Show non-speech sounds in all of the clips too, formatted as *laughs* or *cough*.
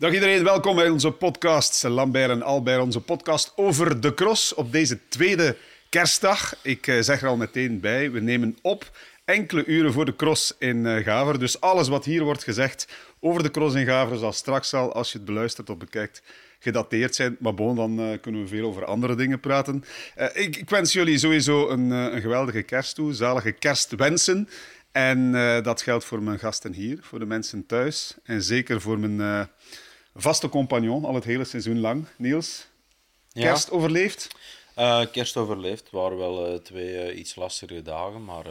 Dag iedereen, welkom bij onze podcast Lambert en Albert, onze podcast over de cross op deze tweede kerstdag. Ik eh, zeg er al meteen bij, we nemen op enkele uren voor de cross in uh, Gaver. Dus alles wat hier wordt gezegd over de cross in Gaver zal straks al, als je het beluistert of bekijkt, gedateerd zijn. Maar bon, dan uh, kunnen we veel over andere dingen praten. Ik, ik, wens jullie sowieso een, een geweldige kerst toe, zalige kerstwensen. En dat geldt voor mijn gasten hier, voor de mensen thuis en zeker voor mijn vaste compagnon al het hele seizoen lang. Niels, kerst ja. overleefd? Uh, kerst overleefd. Het waren wel uh, twee uh, iets lastige dagen, maar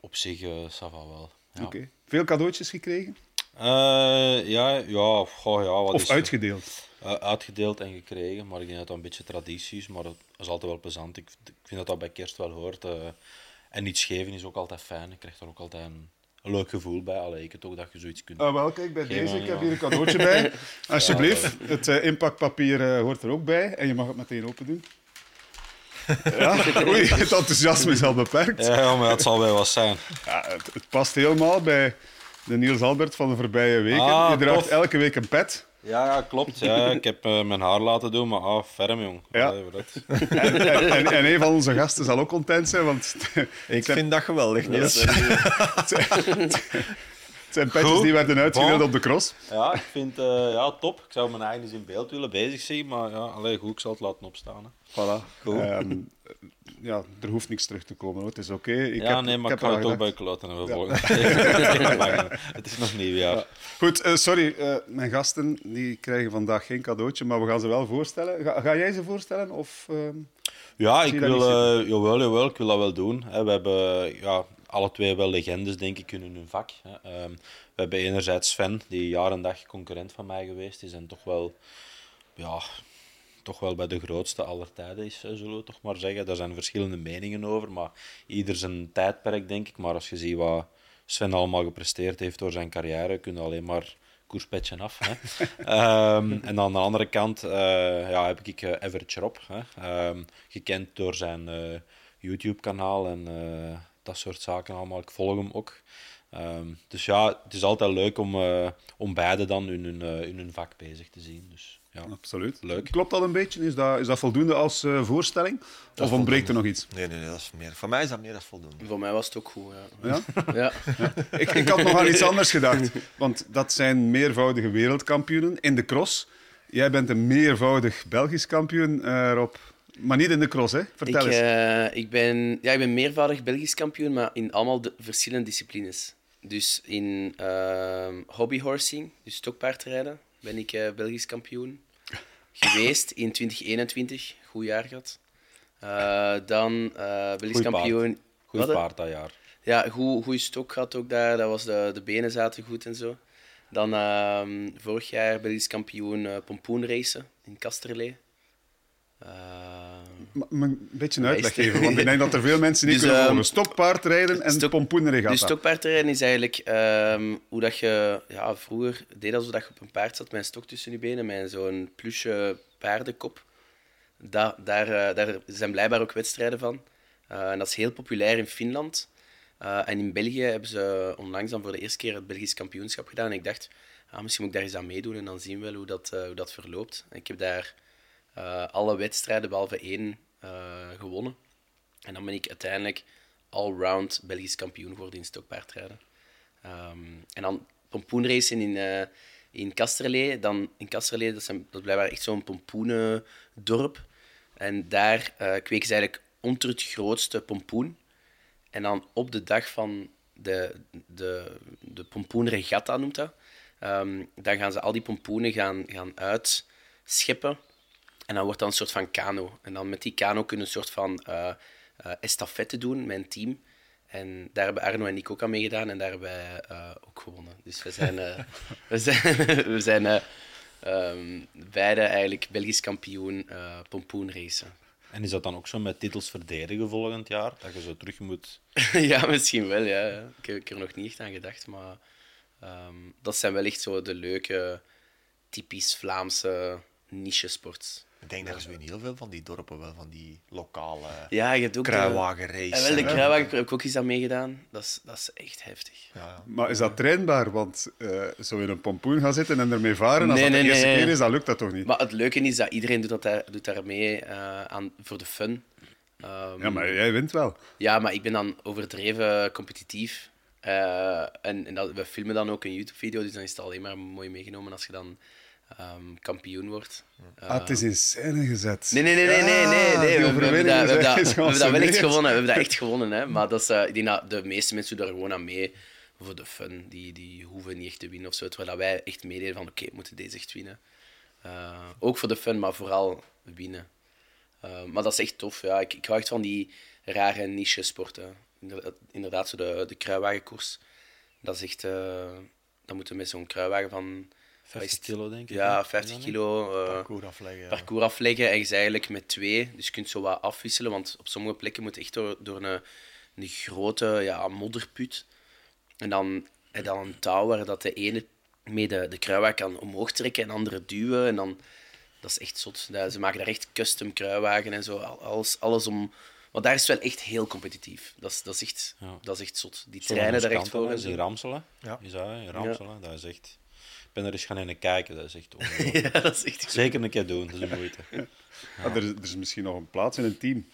op zich uh, ça va wel. Ja. Okay. Veel cadeautjes gekregen? ja, ja, goh, ja. Wat of is, uitgedeeld? uitgedeeld en gekregen, maar ik denk dat dat een beetje traditie is, maar dat is altijd wel plezant. Ik, ik vind dat dat bij kerst wel hoort. en iets geven is ook altijd fijn. Ik krijg er ook altijd een een leuk gevoel bij. Allee, ik toch dat je zoiets kunt. Ah, wel, kijk, bij deze. Ik heb hier een cadeautje bij. *laughs* Alsjeblieft. het uh, inpakpapier uh, hoort er ook bij. En je mag het meteen open doen. *laughs* Ja, oei, het enthousiasme is al beperkt. Ja, maar dat zal wel wat zijn. Ja, het, het, past helemaal bij de Niels Albert van de voorbije weken. Ah, je draagt tof. elke week een pet. Ja, ja klopt. Ja, *laughs* ik heb uh, mijn haar laten doen, maar ah, ferm, jong. Ja. *laughs* En, en, en, en, een van onze gasten zal ook content zijn, want... ik vind dat geweldig, Niels. *laughs* Het zijn petjes Goed. die werden uitgedeeld op de cross. Ja, ik vind uh, ja, top. Ik zou mijn eigen eens in beeld willen bezig zien, maar ja, alleen goed, ik zal het laten opstaan. Hè. Voilà. Goed. Um, ja, er hoeft niks terug te komen. Hoor. Het is oké. Okay. Ja, heb, nee, maar ik, ik ga het ook bij kloten hebben het is nog nieuwjaar. Ja. Goed, uh, sorry. Uh, mijn gasten die krijgen vandaag geen cadeautje, maar we gaan ze wel voorstellen. Ga, ga jij ze voorstellen? Of, uh, ja, ik wil, jawel, jawel, ik wil dat wel doen. We hebben ja, alle twee wel legendes, denk ik, in hun vak. Ehm, we hebben enerzijds Sven, die jaar en dag concurrent van mij geweest is en toch wel, ja, toch wel bij de grootste aller tijden is, zullen we toch maar zeggen. Daar zijn verschillende meningen over, maar ieder zijn tijdperk, denk ik. Maar als je ziet wat Sven allemaal gepresteerd heeft door zijn carrière, kun je alleen maar koerspetje af. Hè. um, *laughs* en dan aan de andere kant uh, ja, heb ik uh, Everett Rob, hè. Um, gekend door zijn uh, YouTube-kanaal en dat soort zaken allemaal. Ik volg hem ook. Um, dus ja, het is altijd leuk om, uh, om beide dan in hun, uh, in hun vak bezig te zien. Dus, ja. Absoluut. Leuk. Klopt dat een beetje? Is dat, is dat voldoende als uh, voorstelling? Dat of ontbreekt er nog iets? Nee, nee, nee, dat is meer. Voor mij is dat meer dan voldoende. Voor mij was het ook goed. Ja? Ja? *laughs* ja. ja. Ik, ik had nog aan iets anders gedacht. Want dat zijn meervoudige wereldkampioenen in de cross. Jij bent een meervoudig Belgisch kampioen, Rob. Maar niet in de cross, hè? Vertel ik, eens. Uh, ik, ben, ja, ik ben meervoudig Belgisch kampioen, maar in allemaal de verschillende disciplines. Dus in uh, hobbyhorsing, dus stokpaardrijden, ben ik uh, Belgisch kampioen *laughs* geweest in 2021. Goed jaar gehad. Uh, dan Belgisch kampioen... Goed paard dat jaar. Ja, goed, goed stok gehad ook daar. Dat was de, de benen zaten goed en zo. Dan ehm, vorig jaar Belgisch kampioen pompoenracen in Kasterlee. Uh, een beetje een uitleg geven, want ik denk dat er veel *laughs* mensen niet dus, kunnen volgen. Um, stokpaardrijden en stok, pompoenregatta. Dus stokpaardrijden is eigenlijk um, hoe dat je ja, vroeger deed alsof je op een paard zat met een stok tussen je benen, met zo'n plusje paardenkop. Da, daar, uh, daar zijn blijkbaar ook wedstrijden van. Uh, en dat is heel populair in Finland. Uh, en in België hebben ze onlangs dan voor de eerste keer het Belgisch kampioenschap gedaan. En ik dacht, ah, misschien moet ik daar eens aan meedoen en dan zien we wel hoe dat, hoe dat verloopt. En ik heb daar uh, alle wedstrijden behalve één uh, gewonnen. En dan ben ik uiteindelijk all-round Belgisch kampioen geworden in stokpaardrijden. Um, en dan pompoenracen in, uh, in Kasterlee. Dan, in Kasterlee, dat, zijn, dat is blijkbaar echt zo'n pompoenendorp. En daar kweken ze eigenlijk onder het grootste pompoen. En dan op de dag van de, de, de pompoenregatta, noemt dat. Um, dan gaan ze al die pompoenen gaan, gaan uitscheppen en dan wordt dat een soort van kano. En dan met die kano kunnen een soort van uh, uh, estafette doen een team. En daar hebben Arno en ik ook aan meegedaan en daar hebben wij uh, ook gewonnen. Dus we zijn, *laughs* we zijn, *laughs* we zijn um, beide eigenlijk Belgisch kampioen pompoenracen. En is dat dan ook zo met titels verdedigen volgend jaar? Dat je zo terug moet... *laughs* ja, misschien wel. Ja. Ik, heb, ik er nog niet echt aan gedacht, maar um, dat zijn wel echt zo de leuke, typisch Vlaamse niche-sports. Ik denk dat er zo in heel veel van die dorpen wel van die lokale Ja, je hebt ook kruiwagenrace. En wel, de kruiwagen heb ik ook eens aan meegedaan. Dat is, dat is echt heftig. Ja, ja. Maar is dat trainbaar? Want eh, zo in een pompoen gaan zitten en ermee varen, als Nee, dat de eerste nee. keer is, dan lukt dat toch niet? Maar het leuke is dat iedereen doet, dat daar, doet daar mee eh, aan, voor de fun. Ehm, Ja, maar jij wint wel. Ja, maar ik ben dan overdreven competitief. Eh, en en dat, we filmen dan ook een YouTube-video, dus dan is het alleen maar mooi meegenomen als je dan ehm, kampioen wordt. ah, het is in scène gezet. Nee, nee, nee, nee, nee, nee. Ah, nee. We, we hebben dat, we hebben dat, we hebben dat wel echt gewonnen. We hebben dat echt gewonnen, hè. Maar dat is, eh, ik denk dat de meeste mensen daar gewoon aan mee voor de fun. Die, die hoeven niet echt te winnen of zo. Terwijl dat wij echt meededen van, oké, we moeten deze echt winnen. Eh, ook voor de fun, maar vooral winnen. Eh, maar dat is echt tof, ja. Ik, ik hou echt van die rare niche-sporten. Inderdaad, inderdaad, zo de, de kruiwagenkoers. Dat is echt... dan moeten we met zo'n kruiwagen van... 50 kilo, denk ik. Ja, hè? 50 Is dat kilo. eh, Parcours afleggen. ja. parcours afleggen. En je eigenlijk met twee, dus je kunt zo wat afwisselen. Want op sommige plekken moet je echt door, door een, een grote ja, modderput. En dan je dan een touw waar dat de ene mee de, de kruiwagen kan omhoog trekken en de andere duwen. En dan, dat is echt zot. Dat- Ze maken daar echt custom kruiwagen en zo. Al- Alles, alles om... Want daar is het wel echt heel competitief. Dat is, dat is, echt, Ja. dat is echt zot. Die treinen daar echt voor. en is in Ramselen. Ja. Is dat, in Ramselen. Dat is echt... Ik ben er eens gaan in kijken, dat is echt *laughs* ongelooflijk. Ja, dat is echt. Zeker een keer doen, dat is de moeite. *laughs* Ah, er, is, er is misschien nog een plaats in een team.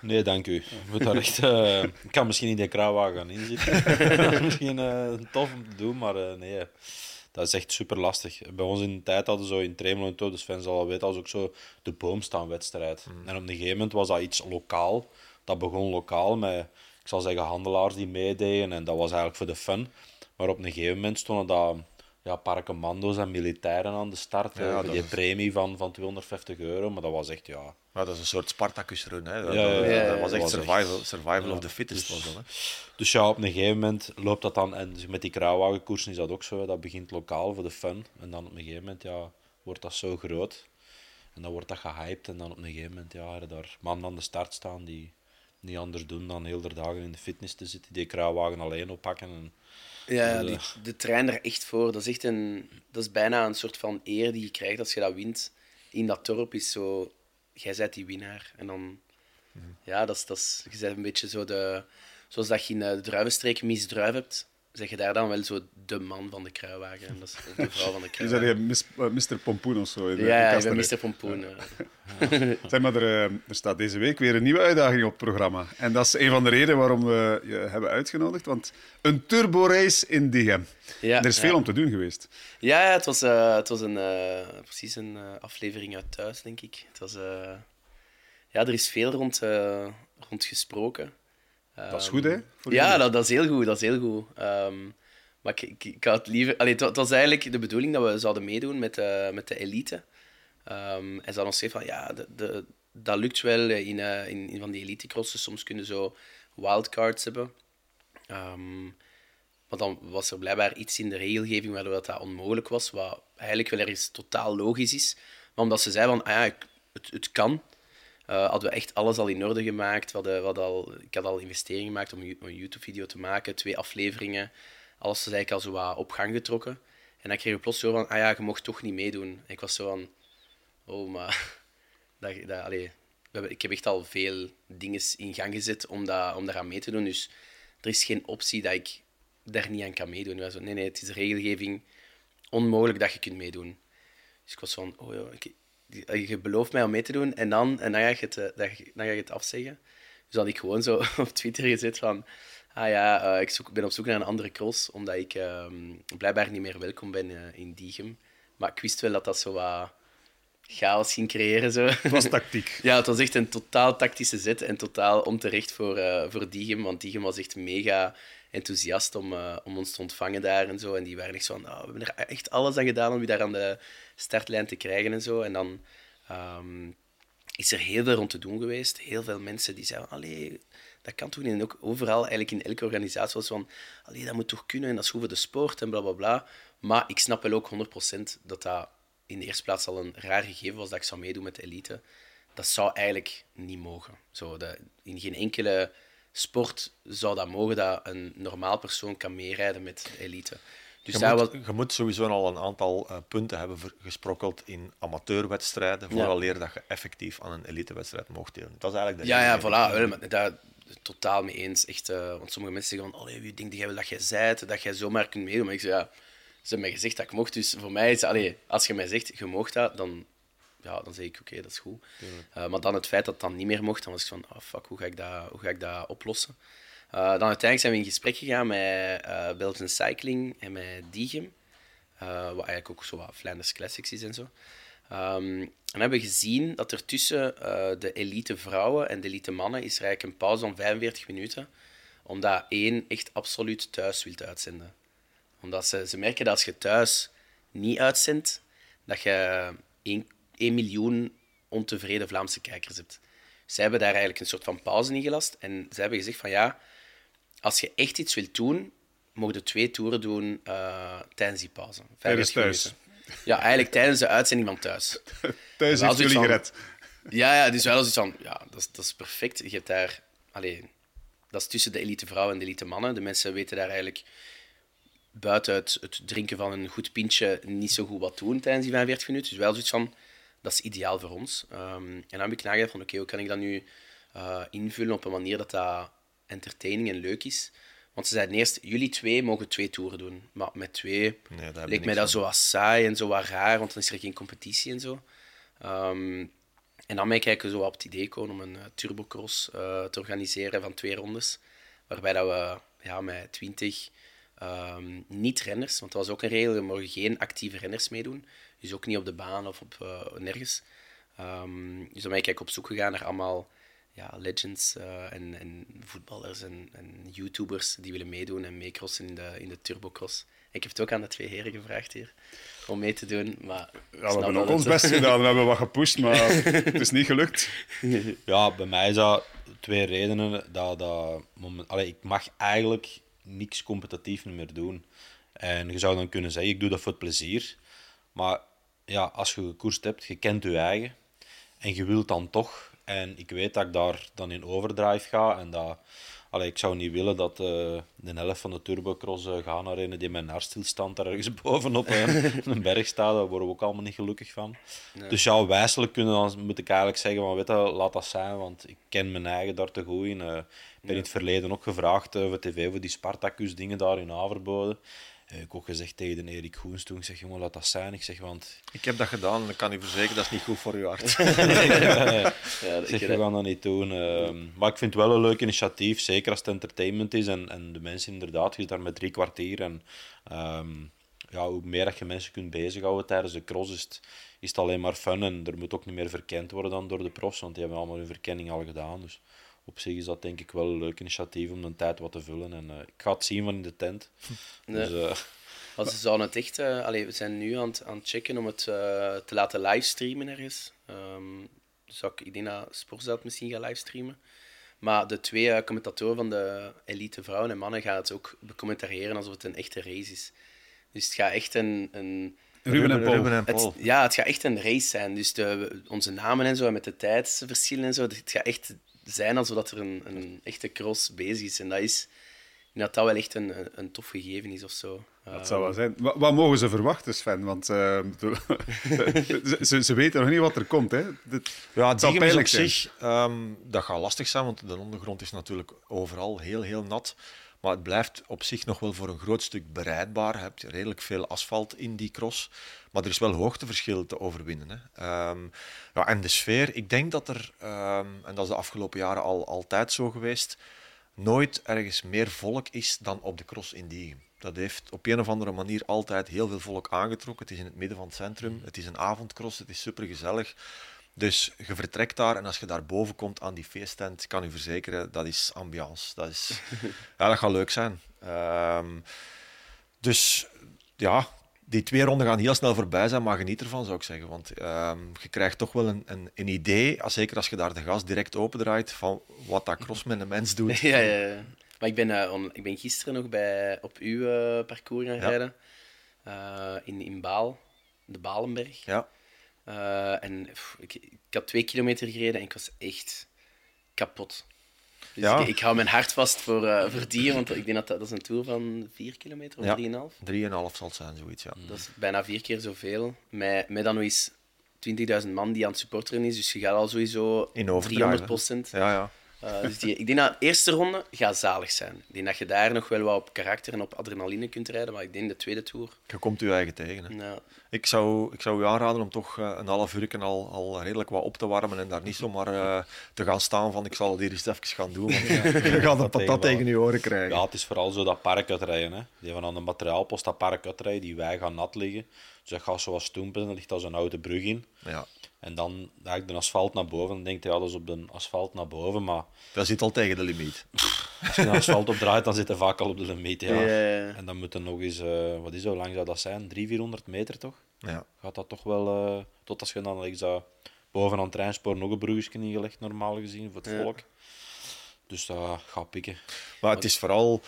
Nee, dank u. Ik, moet daar echt, eh, *laughs* ik kan misschien in die kruiwagen gaan inzitten. dat is misschien eh, tof om te doen, maar eh, nee. Dat is echt super lastig. Bij ons in de tijd hadden ze zo in Tremelo en dus fans zal al weten, als ook zo de boomstaanwedstrijd. En op een gegeven moment was dat iets lokaal. Dat begon lokaal met, ik zal zeggen, handelaars die meededen. En dat was eigenlijk voor de fun. Maar op een gegeven moment stonden dat ja, parkemando's en militairen aan de start. Ja, voor dat die is- premie van, van 250 euro. Maar dat was echt, ja... Maar dat is een soort Spartacus-run. Hè. Dat, Ja, ja, dat- ja, ja. was echt was survival, survival Ja. of the fittest. Dus- Was dat, hè. Dus ja, op een gegeven moment loopt dat dan. En met die kruiwagenkoersen is dat ook zo. hè. Dat begint lokaal voor de fun. En dan op een gegeven moment ja, wordt dat zo groot. En dan wordt dat gehyped. En dan op een gegeven moment ja, er daar mannen aan de start staan die niet anders doen dan heel de dagen in de fitness te zitten. Die kruiwagen alleen oppakken. En, Ja, die, de trein er echt voor. Dat is echt een, dat is bijna een soort van eer die je krijgt als je dat wint. In dat dorp is zo, jij bent die winnaar. En dan, ja, dat is, dat is, je bent een beetje zo de, zoals dat je in eh, de druivenstreek misdruif hebt, zeg je daar dan wel zo de man van de kruiwagen. En dat is ook de vrouw van de *laughs* Dus dat kruiwagen. je mis, eh, Mr. Pompoen of zo. In, de- Ja, ik ben Mr. Pompoen. eh. *laughs* Zeg maar, er, eh, er staat deze week weer een nieuwe uitdaging op het programma. En dat is een van de redenen waarom we je hebben uitgenodigd. Want een turborace in Diegem. Ja, er is veel om te doen geweest. Ja, het was, eh, het was een, eh, precies een eh, aflevering uit thuis, denk ik. Het was, eh, ja, er is veel rond, eh, rond gesproken. Dat is Ehm, goed, hè? voor ja, dat, dat is heel goed. Dat is heel goed. Ehm, maar ik, ik, ik had het liever... Allee, het, wa- het was eigenlijk de bedoeling dat we zouden meedoen met, de met de elite. Ehm, en ze hadden ons gezegd van, ja, de, de, dat lukt wel in, eh, in, in van die elitecrossen. Soms kunnen zo wildcards hebben. Ehm, maar dan was er blijkbaar iets in de regelgeving waardoor dat, dat onmogelijk was, wat eigenlijk wel ergens totaal logisch is. Maar omdat ze zeiden van, ah ja, het, het kan, eh, hadden we echt alles al in orde gemaakt. We hadden, al, ik had al investeringen gemaakt om een, Yo- een YouTube-video te maken, twee afleveringen. Alles was eigenlijk al zo wat op gang getrokken. En dan kreeg je plots zo van, ah ja, je mocht toch niet meedoen. En ik was zo van, oh, maar... *laughs* Dat, dat, we hebben, ik heb echt al veel dingen in gang gezet om, dat, om daaraan mee te doen. Dus er is geen optie dat ik daar niet aan kan meedoen. Zo, nee, nee, het is regelgeving onmogelijk dat je kunt meedoen. Dus ik was van, oh ja, ik- je belooft mij om mee te doen en dan, en dan, ga, je het, eh, dan, ga- dan je het afzeggen. Dus had ik gewoon zo *laughs* op Twitter gezet van, ah ja, eh, ik zoek, ben op zoek naar een andere cross, omdat ik ehm, blijkbaar niet meer welkom ben eh, in Diegem. Maar ik wist wel dat dat zo wat chaos ging creëren. Zo. Het was tactiek. *laughs* Ja, het was echt een totaal tactische zet en totaal onterecht voor, eh voor Diegem. Want Diegem was echt mega enthousiast om, eh, om ons te ontvangen daar en zo. En die waren echt zo van, "Ah, we hebben er echt alles aan gedaan om je daar aan de startlijn te krijgen en zo. En dan ehm, is er heel veel rond te doen geweest. Heel veel mensen die zeiden, allee, dat kan toch niet? En ook overal, eigenlijk in elke organisatie was van, allee, dat moet toch kunnen en dat is goed voor de sport en bla bla bla. Maar ik snap wel ook 100% dat dat in de eerste plaats al een raar gegeven was dat ik zou meedoen met de elite. Dat zou eigenlijk niet mogen. Zo, in geen enkele sport zou dat mogen dat een normaal persoon kan meerijden met de elite. Dus je, moet, was- je moet sowieso al een aantal eh, punten hebben gesprokkeld in amateurwedstrijden, vooral leren dat je effectief aan een elitewedstrijd mocht delen. Dat is eigenlijk de Ja, ja, voilà. Maar daar totaal mee eens. Echt, eh, want sommige mensen zeggen van, allee, wie denkt jij wel dat jij zijt, dat jij zomaar kunt meedoen? Maar ik zeg, ja, ze hebben mij gezegd dat ik mocht, dus voor mij is, allee, als je mij zegt, je mocht dat, dan, ja, dan zeg ik, oké, dat is goed. Eh, maar dan het feit dat het dan niet meer mocht, dan was ik van, oh fuck, hoe ga ik dat, hoe ga ik dat oplossen? Eh, dan uiteindelijk zijn we in gesprek gegaan met eh Belgian Cycling en met Diegem. Eh, wat eigenlijk ook zo wat Flanders Classics is en zo. Ehm, en hebben gezien dat er tussen de elite vrouwen en de elite mannen is eigenlijk een pauze van 45 minuten, omdat één echt absoluut thuis wil uitzenden. Omdat ze, ze merken dat als je thuis niet uitzendt, dat je 1, 1 miljoen ontevreden Vlaamse kijkers hebt. Zij hebben daar eigenlijk een soort van pauze in gelast en ze hebben gezegd van ja, als je echt iets wilt doen, mogen je twee toeren doen eh, tijdens die pauze. Tijdens 45 thuis. minuten. Ja, eigenlijk tijdens de uitzending van thuis. *laughs* Thuis heeft jullie van- gered. Ja, ja, dus wel zoiets van, ja, dat is, dat is perfect. Je hebt daar, allee, dat is tussen de elite vrouwen en de elite mannen. De mensen weten daar eigenlijk buiten het, het drinken van een goed pintje niet zo goed wat doen tijdens die 45 minuten. Dus wel zoiets van, dat is ideaal voor ons. Ehm, en dan heb ik nagedacht van, oké, hoe kan ik dat nu eh, invullen op een manier dat dat entertaining en leuk is. Want ze zeiden eerst, jullie twee mogen twee toeren doen. Maar met twee Nee, leek mij dat zo wat saai en zo wat raar, want dan is er geen competitie en zo. Ehm, en dan ben ik eigenlijk zo op het idee gekomen om een eh, turbocross eh, te organiseren van twee rondes. Waarbij dat we ja, met twintig ehm, niet-renners, want dat was ook een regel, er mogen geen actieve renners meedoen. Dus ook niet op de baan of op eh, nergens. Ehm, dus dan ben ik op zoek gegaan naar allemaal ja, legends eh, en, en voetballers en, en YouTubers die willen meedoen en meecrossen in de, in de turbocross. Ik heb het ook aan de twee heren gevraagd hier om mee te doen, maar... Ja, we hebben ook ons best gedaan. We hebben wat gepusht, maar *laughs* het is niet gelukt. Ja, bij mij is dat twee redenen. Dat, dat moment, allee, ik mag eigenlijk niks competitief meer doen. En je zou dan kunnen zeggen, ik doe dat voor het plezier. Maar ja, als je gekoerst hebt, je kent je eigen. En je wilt dan toch. En ik weet dat ik daar dan in overdrive ga. En dat, allee, ik zou niet willen dat eh, de helft van de turbocross uh, gaan naar een die met een hartstilstand daar ergens *laughs* bovenop uh, een berg staat. Daar worden we ook allemaal niet gelukkig van. Dus ja, wijselijk kunnen dan, moet ik eigenlijk zeggen, van, weet je, laat dat zijn, want ik ken mijn eigen daar te goed in. Uh, ik ben in het verleden ook gevraagd voor tv voor die Spartacus dingen daar in Ik heb ook gezegd tegen Erik Goens toen, ik zeg, jongen, laat dat zijn. Ik zeg, want... Ik heb dat gedaan en ik kan u verzekeren, dat is niet goed voor uw hart. *laughs* *laughs* ja, ik zeg, we gaan dat niet doen. Uh, maar ik vind het wel een leuk initiatief, zeker als het entertainment is en, en de mensen inderdaad, je zit daar met drie kwartier en um, ja, hoe meer dat je mensen kunt bezighouden tijdens de cross is het, is het alleen maar fun en er moet ook niet meer verkend worden dan door de profs, want die hebben allemaal hun verkenning al gedaan. Dus op zich is dat denk ik wel een leuk initiatief om de tijd wat te vullen. En uh, ik ga het zien van in de tent. Nee. Dus, uh, Want ze zouden het echt... Uh, allee, we zijn nu aan het, aan het checken om het uh, te laten livestreamen ergens. Um, dus ik, ik denk dat Sporza het misschien gaat livestreamen. Maar de twee uh, commentatoren van de elite vrouwen en mannen gaan het ook becommentariëren alsof het een echte race is. Dus het gaat echt een... een Ruben en Paul. Ruben en Paul. Het, ja, het gaat echt een race zijn. Dus de, onze namen en zo, en met de tijdsverschillen en zo, het gaat echt zijn alsof er een, een echte cross bezig is. En dat is... dat dat wel echt een, een tof gegeven is of zo. Dat zou wel zijn. Wat, wat mogen ze verwachten, Sven? Want uh, *laughs* ze, ze, weten nog niet wat er komt. Hè? Dit, ja, het zal pijnlijk zich, um, dat gaat lastig zijn, want de ondergrond is natuurlijk overal heel, heel nat. Maar het blijft op zich nog wel voor een groot stuk bereidbaar. Je hebt redelijk veel asfalt in die cross. Maar er is wel hoogteverschil te overwinnen. Hè. Um, ja, en de sfeer, ik denk dat er, um, en dat is de afgelopen jaren al altijd zo geweest, nooit ergens meer volk is dan op de cross in Diegem. Dat heeft op een of andere manier altijd heel veel volk aangetrokken. Het is in het midden van het centrum. Het is een avondcross. Het is supergezellig. Dus je vertrekt daar en als je daar boven komt aan die feesttent, kan je verzekeren, dat is ambiance. Dat, is, *laughs* ja, dat gaat leuk zijn. Um, dus ja, die twee ronden gaan heel snel voorbij zijn, maar geniet ervan, zou ik zeggen. Want um, je krijgt toch wel een, een, een, idee, zeker als je daar de gas direct opendraait, van wat dat cross met een mens doet. *laughs* Ja, ja, ja. Maar ik ben, uh, on, ik ben gisteren nog bij, op uw uh, parcours gaan ja. rijden. Uh, in, in Baal, de Balenberg. Ja. Uh, en pff, ik, ik, had twee kilometer gereden en ik was echt kapot. Dus ik, ik, hou mijn hart vast voor, uh, voor die, want ik denk dat dat, is een tour van 4 kilometer of ja, 3,5. 3,5 zal het zijn, zoiets, ja. Dat is bijna vier keer zoveel. Met, met dan nog eens 20.000 man die aan het supporteren is, dus je gaat al sowieso In 300 procent. Ja, ja. Uh, dus die, ik denk dat de eerste ronde gaat zalig zijn. Ik denk dat je daar nog wel wat op karakter en op adrenaline kunt rijden, maar ik denk de tweede tour... Je komt je eigen tegen. Hè? Ja. Ik, zou, ik zou u aanraden om toch uh, een half uur al, al redelijk wat op te warmen en daar niet zomaar uh, te gaan staan van ik zal het hier eens even gaan doen, want *laughs* *laughs* je gaat dat patat tegen je oren krijgen. Ja, het is vooral zo dat park uitrijden. Hè. Die van aan de materiaalpost dat park uitrijden, die wij gaan nat liggen. Dus dat gaat zoals stoempen, er ligt als een oude brug in. Ja. En dan ga ik de asfalt naar boven. Dan denk je, ja, dat is op de asfalt naar boven. Maar... Dat zit al tegen de limiet. Als je de asfalt opdraait, dan zit hij vaak al op de limiet. Ja. En dan moet er nog eens, uh, wat is zo lang zou dat zijn? 300, 400 meter toch? Ja. Gaat dat toch wel, uh, tot als je dan like, zou, boven aan het treinspoor nog een bruggetje ingelegd, normaal gezien, voor het volk. Dus dat gaat pikken. Maar het is vooral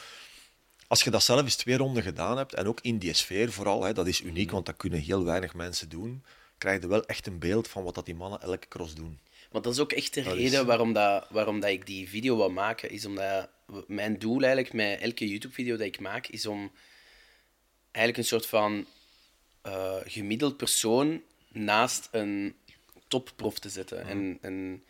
als je dat zelf eens twee ronden gedaan hebt, en ook in die sfeer vooral, hè, dat is uniek, mhm. want dat kunnen heel weinig mensen doen krijg je wel echt een beeld van wat dat die mannen elke cross doen. Maar dat is ook echt de reden waarom, dat, waarom dat ik die video wil maken. Is omdat mijn doel eigenlijk met elke YouTube-video dat ik maak, is om eigenlijk een soort van uh, gemiddeld persoon naast een topprof te zetten. Mhm. En, en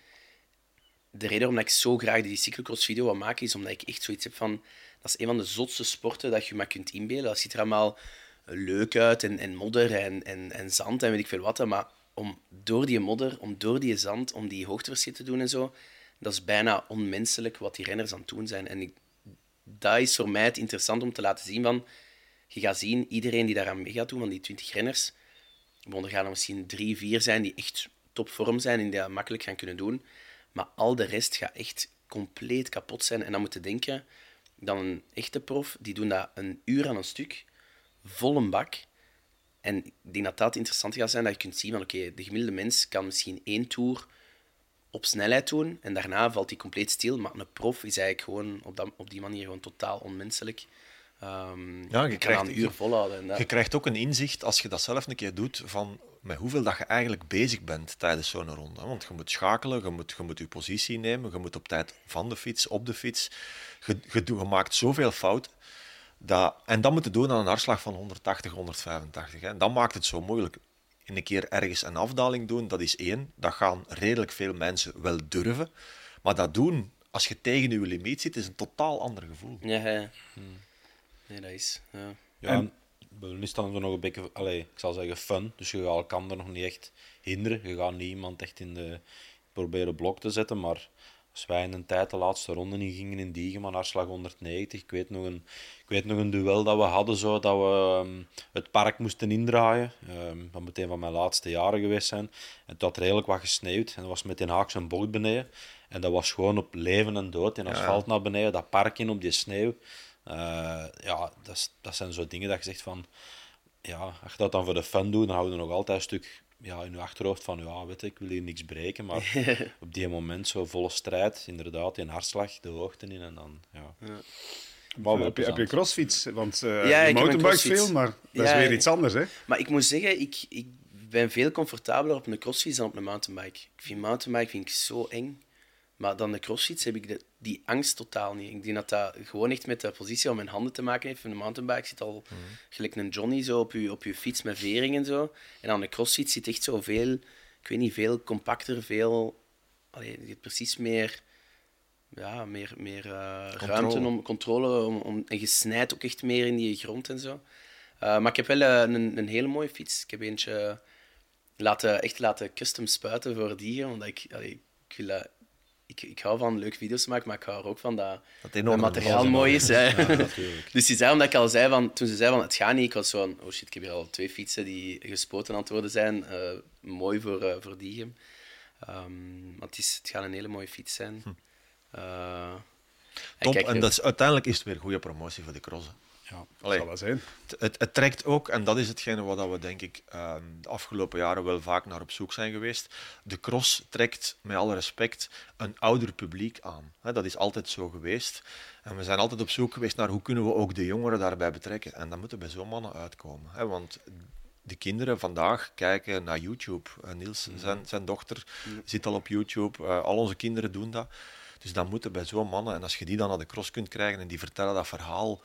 de reden waarom ik zo graag die cyclocross-video wil maken, is omdat ik echt zoiets heb van... Dat is een van de zotste sporten dat je maar kunt inbeelden. Dat ziet er allemaal leuk uit en, en modder en, en, en zand en weet ik veel wat. Maar om door die modder, om door die zand, om die hoogteverschil te doen en zo, dat is bijna onmenselijk wat die renners aan het doen zijn. En ik, dat is voor mij het interessant om te laten zien van... Je gaat zien, iedereen die daaraan mee gaat doen, van die 20 renners, er gaan er misschien drie, vier zijn die echt topvorm zijn en die dat makkelijk gaan kunnen doen. Maar al de rest gaat echt compleet kapot zijn. En dan moet je denken, dan een echte prof, die doen dat een uur aan een stuk volle bak. En ik denk dat dat interessant gaat zijn, dat je kunt zien van oké, de gemiddelde mens kan misschien één tour op snelheid doen en daarna valt hij compleet stil. Maar een prof is eigenlijk gewoon op, dat, op die manier gewoon totaal onmenselijk. Um, ja, je, krijgt een uur volhouden. En Je krijgt ook een inzicht als je dat zelf een keer doet van met hoeveel dat je eigenlijk bezig bent tijdens zo'n ronde. Want je moet schakelen, je moet, je moet je positie nemen, je moet op tijd van de fiets, op de fiets. Je, je, je maakt zoveel fout. Dat, en dat moeten doen aan een hartslag van 180, 185. Hè. En dat maakt het zo moeilijk. In een keer ergens een afdaling doen, dat is één. Dat gaan redelijk veel mensen wel durven. Maar dat doen, als je tegen je limiet zit, is een totaal ander gevoel. Ja, ja. Hmm. Nee, dat is... Ja. ja en, nu staan er nog een beetje, allez, ik zal zeggen, fun. Dus je gaat elkaar nog niet echt hinderen. Je gaat niemand echt in de proberen blok te zetten, maar als wij in een tijd de laatste ronde in gingen in Diegeman, hartslag 190. Ik weet, nog een, ik weet nog een duel dat we hadden, zo, dat we um, het park moesten indraaien. Um, dat moet een van mijn laatste jaren geweest zijn. En het had redelijk wat gesneeuwd. En dat was met een haaks en bocht beneden. En dat was gewoon op leven en dood. In asfalt naar beneden, dat park in op die sneeuw. Uh, ja, dat, dat zijn zo dingen dat je zegt van... Ja, als je dat dan voor de fun doet, dan houden we nog altijd een stuk ja, in je achterhoofd van, ja, weet ik, ik wil hier niks breken, maar *laughs* op die moment zo volle strijd, inderdaad, in hartslag, de hoogte in en dan, ja. ja. heb, je, heb je crossfiets? Want uh, ja, je mountainbike veel, maar dat is weer iets anders, hè? Maar ik moet zeggen, ik, ik ben veel comfortabeler op een crossfiets dan op een mountainbike. Ik vind mountainbike vind ik zo eng. Maar dan de crossfiets heb ik de, die angst totaal niet. Ik denk dat dat gewoon echt met de positie om mijn handen te maken heeft. Een mountainbike zit al mm. gelijk een Johnny zo op je, op je fiets met vering en zo. En dan de crossfiets zit echt zo veel, ik weet niet, veel compacter, veel... Allee, je hebt precies meer, ja, meer, meer uh, ruimte om controle. Om, om, en je snijdt ook echt meer in die grond en zo. Uh, maar ik heb wel uh, een, een hele mooie fiets. Ik heb eentje laten, echt laten custom spuiten voor die, omdat ik, allee, ik wil dat ik, ik hou van leuke video's maken, maar ik hou er ook van dat, dat het materiaal mooi is. Hè. *laughs* dus die zei, omdat ik al zei van, toen ze zei van het gaat niet, ik was zo van, oh shit, ik heb hier al twee fietsen die gespoten aan het worden zijn. Uh, mooi voor, uh, voor die Um, ehm, het, is, het gaat een hele mooie fiets zijn. Hm. Uh, Top, en, en dat is, uiteindelijk is het weer goede promotie voor de crossen. Ja, dat zal zijn. Het, het, trekt ook, en dat is hetgene wat we denk ik ehm, de afgelopen jaren wel vaak naar op zoek zijn geweest. De cross trekt, met alle respect, een ouder publiek aan. dat is altijd zo geweest. En we zijn altijd op zoek geweest naar hoe kunnen we ook de jongeren daarbij betrekken. En dat moeten bij zo'n mannen uitkomen. want de kinderen vandaag kijken naar YouTube. Niels, zijn, zijn dochter, zit al op YouTube. Uh, al onze kinderen doen dat. Dus dan moeten bij zo'n mannen, en als je die dan naar de cross kunt krijgen en die vertellen dat verhaal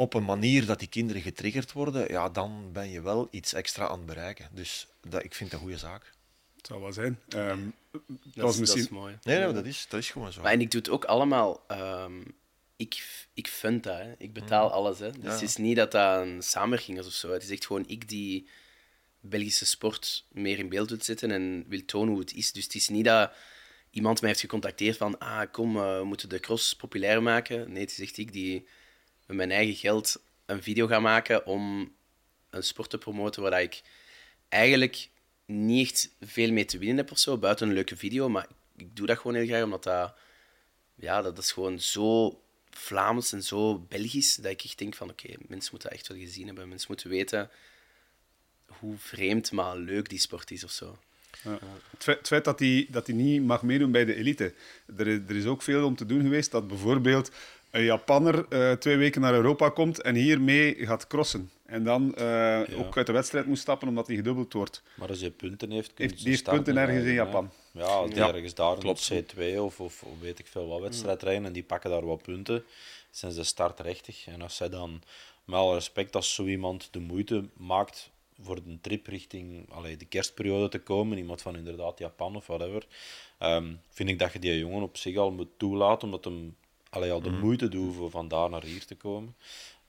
op een manier dat die kinderen getriggerd worden, ja, dan ben je wel iets extra aan het bereiken. Dus dat, ik vind het een goede zaak. Het zou wel zijn. Um, dat, was misschien... dat is mooi. Nee, nee dat, is, dat is gewoon zo. Maar en ik doe het ook allemaal... Um, ik, ik fund dat. Hè. Ik betaal mm. alles. Hè. Dus het is niet dat dat een samenwerking is of zo. Het is echt gewoon ik die Belgische sport meer in beeld wil zetten en wil tonen hoe het is. Dus het is niet dat iemand mij heeft gecontacteerd van ah, kom, uh, we moeten de cross populair maken. Nee, het is echt ik die met mijn eigen geld een video ga maken om een sport te promoten waar ik eigenlijk niet echt veel mee te winnen heb of zo, buiten een leuke video. Maar ik doe dat gewoon heel graag, omdat dat, ja, dat is gewoon zo Vlaams en zo Belgisch, dat ik echt denk van oké, mensen moeten dat echt wel gezien hebben. Mensen moeten weten hoe vreemd, maar leuk die sport is of zo. Ja. Het, feit, dat hij dat niet mag meedoen bij de elite. Er, er is ook veel om te doen geweest dat bijvoorbeeld een Japanner uh, twee weken naar Europa komt en hiermee gaat crossen. En dan uh, ook uit de wedstrijd moet stappen omdat hij gedubbeld wordt. Maar als je punten heeft, heeft die heeft punten ergens in Japan. Ja, als die ergens daar klopt. C2 of, of, weet ik veel wat wedstrijd rijden en die pakken daar wat punten, zijn ze startrechtig. En als zij dan, met alle respect, als zo iemand de moeite maakt voor een trip richting allee, de kerstperiode te komen, iemand van inderdaad Japan of whatever, um, vind ik dat je die jongen op zich al moet toelaten, omdat hem allee, al de mm. moeite doet voor van daar naar hier te komen.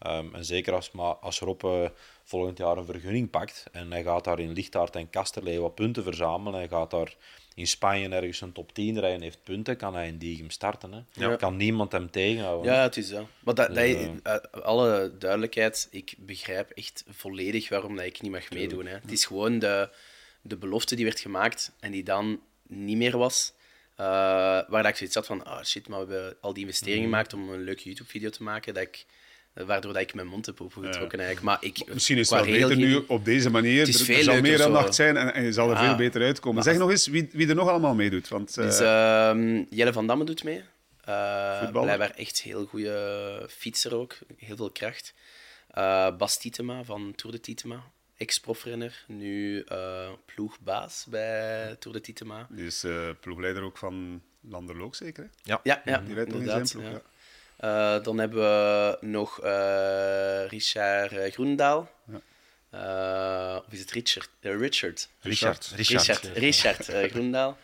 Um, en zeker als, maar als Rob uh, volgend jaar een vergunning pakt en hij gaat daar in Lichtaard en Kasterlee wat punten verzamelen, hij gaat daar in Spanje ergens een top 10 rijden heeft punten, kan hij in Diegem starten. Hè. Ja. Kan niemand hem tegenhouden. Ja, het is zo. Maar dat, dus, dat, uh, alle duidelijkheid, ik begrijp echt volledig waarom dat ik niet mag meedoen. Hè. Het is gewoon de, de belofte die werd gemaakt en die dan niet meer was. Uh, waar ik zoiets had van, ah oh shit, maar we hebben al die investeringen mhm. gemaakt om een leuke YouTube-video te maken, dat ik, waardoor dat ik mijn mond heb opengetrokken ja. eigenlijk. Maar ik, Misschien is het wel beter nu op deze manier. Het is er, zal meer aandacht zijn en, en, je zal er veel beter uitkomen. zeg nog eens wie, wie er nog allemaal meedoet. Want, uh... dus, uh, Jelle van Damme doet mee. Uh, blijkbaar echt heel goede fietser ook. Heel veel kracht. Bas Tietema van Tour de Tietema ex-profrenner, nu uh, ploegbaas bij Tour de Titema. Die is uh, ploegleider ook van Landerlook, zeker? Hè? Ja, ja, ja die rijdt nog in zijn ploeg. Ja. Uh, dan hebben we nog Richard Groendaal. Ja. of is het Richard? Richard. Richard. Richard, Richard, Richard Groendaal.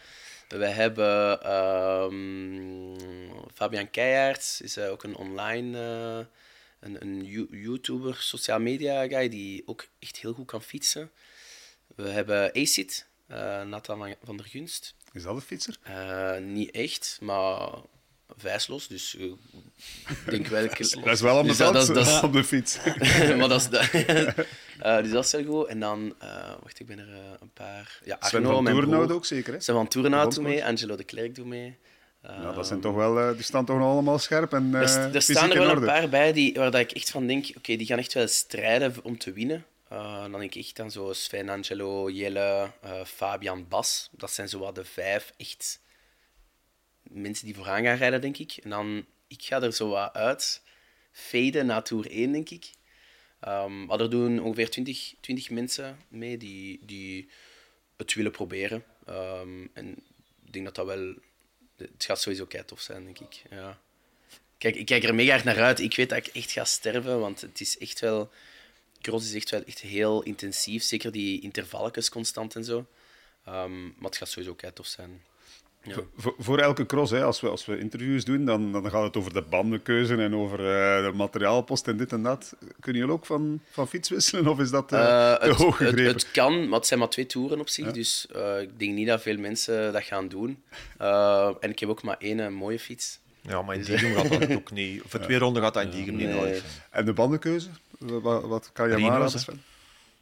We hebben um, Fabian Keijaerts, is ook een online een, een YouTuber, social media guy, die ook echt heel goed kan fietsen. We hebben Acid, uh, Nathan van der Gunst. Is dat een fietser? Uh, niet echt, maar vijslos, dus uh, *laughs* ik denk wel... dat is wel op de, dus dat, *laughs* op de fiets. *laughs* maar dat is... uh, dus dat is heel goed. En dan, wacht, ik ben er een paar... Ja, Sven van Toerenhout ook zeker, hè? Sven van Toerenhout doet mee, Angelo de Klerk doet mee. Ja, dat zijn toch wel, eh, die staan toch nog allemaal scherp en Er, er staan er wel een paar bij die, waar dat ik echt van denk, oké, die gaan echt wel strijden om te winnen. Uh, dan denk ik echt aan zo Sven, Angelo, Jelle, uh, Fabian, Bas. Dat zijn zo wat de vijf echt mensen die vooraan gaan rijden, denk ik. En dan, ik ga er zo wat uit faden naar Tour 1, denk ik. Um, maar er doen ongeveer 20, 20 mensen mee die, die het willen proberen. Um, en ik denk dat dat wel het gaat sowieso kei zijn, denk ik. Ja. Kijk, ik kijk er mega erg naar uit. Ik weet dat ik echt ga sterven, want het is echt wel... Cross is echt wel echt heel intensief. Zeker die intervalletjes constant en zo. Um, maar het gaat sowieso kei zijn. Voor, voor, elke cross, hè, als, we, als we interviews doen, dan, dan gaat het over de bandenkeuze en over uh, de materiaalpost en dit en dat. Kunnen jullie ook van, van fiets wisselen of is dat uh, uh, te hoog gegrepen? Het, het, kan, maar het zijn maar twee toeren op zich, dus ik denk niet dat veel mensen dat gaan doen. en ik heb ook maar één mooie fiets. Ja, maar in dus, Diegem gaat dat *laughs* ook niet. Of twee ronden gaat dat in Diegem niet nooit. En de bandenkeuze? Wat, wat kan je maar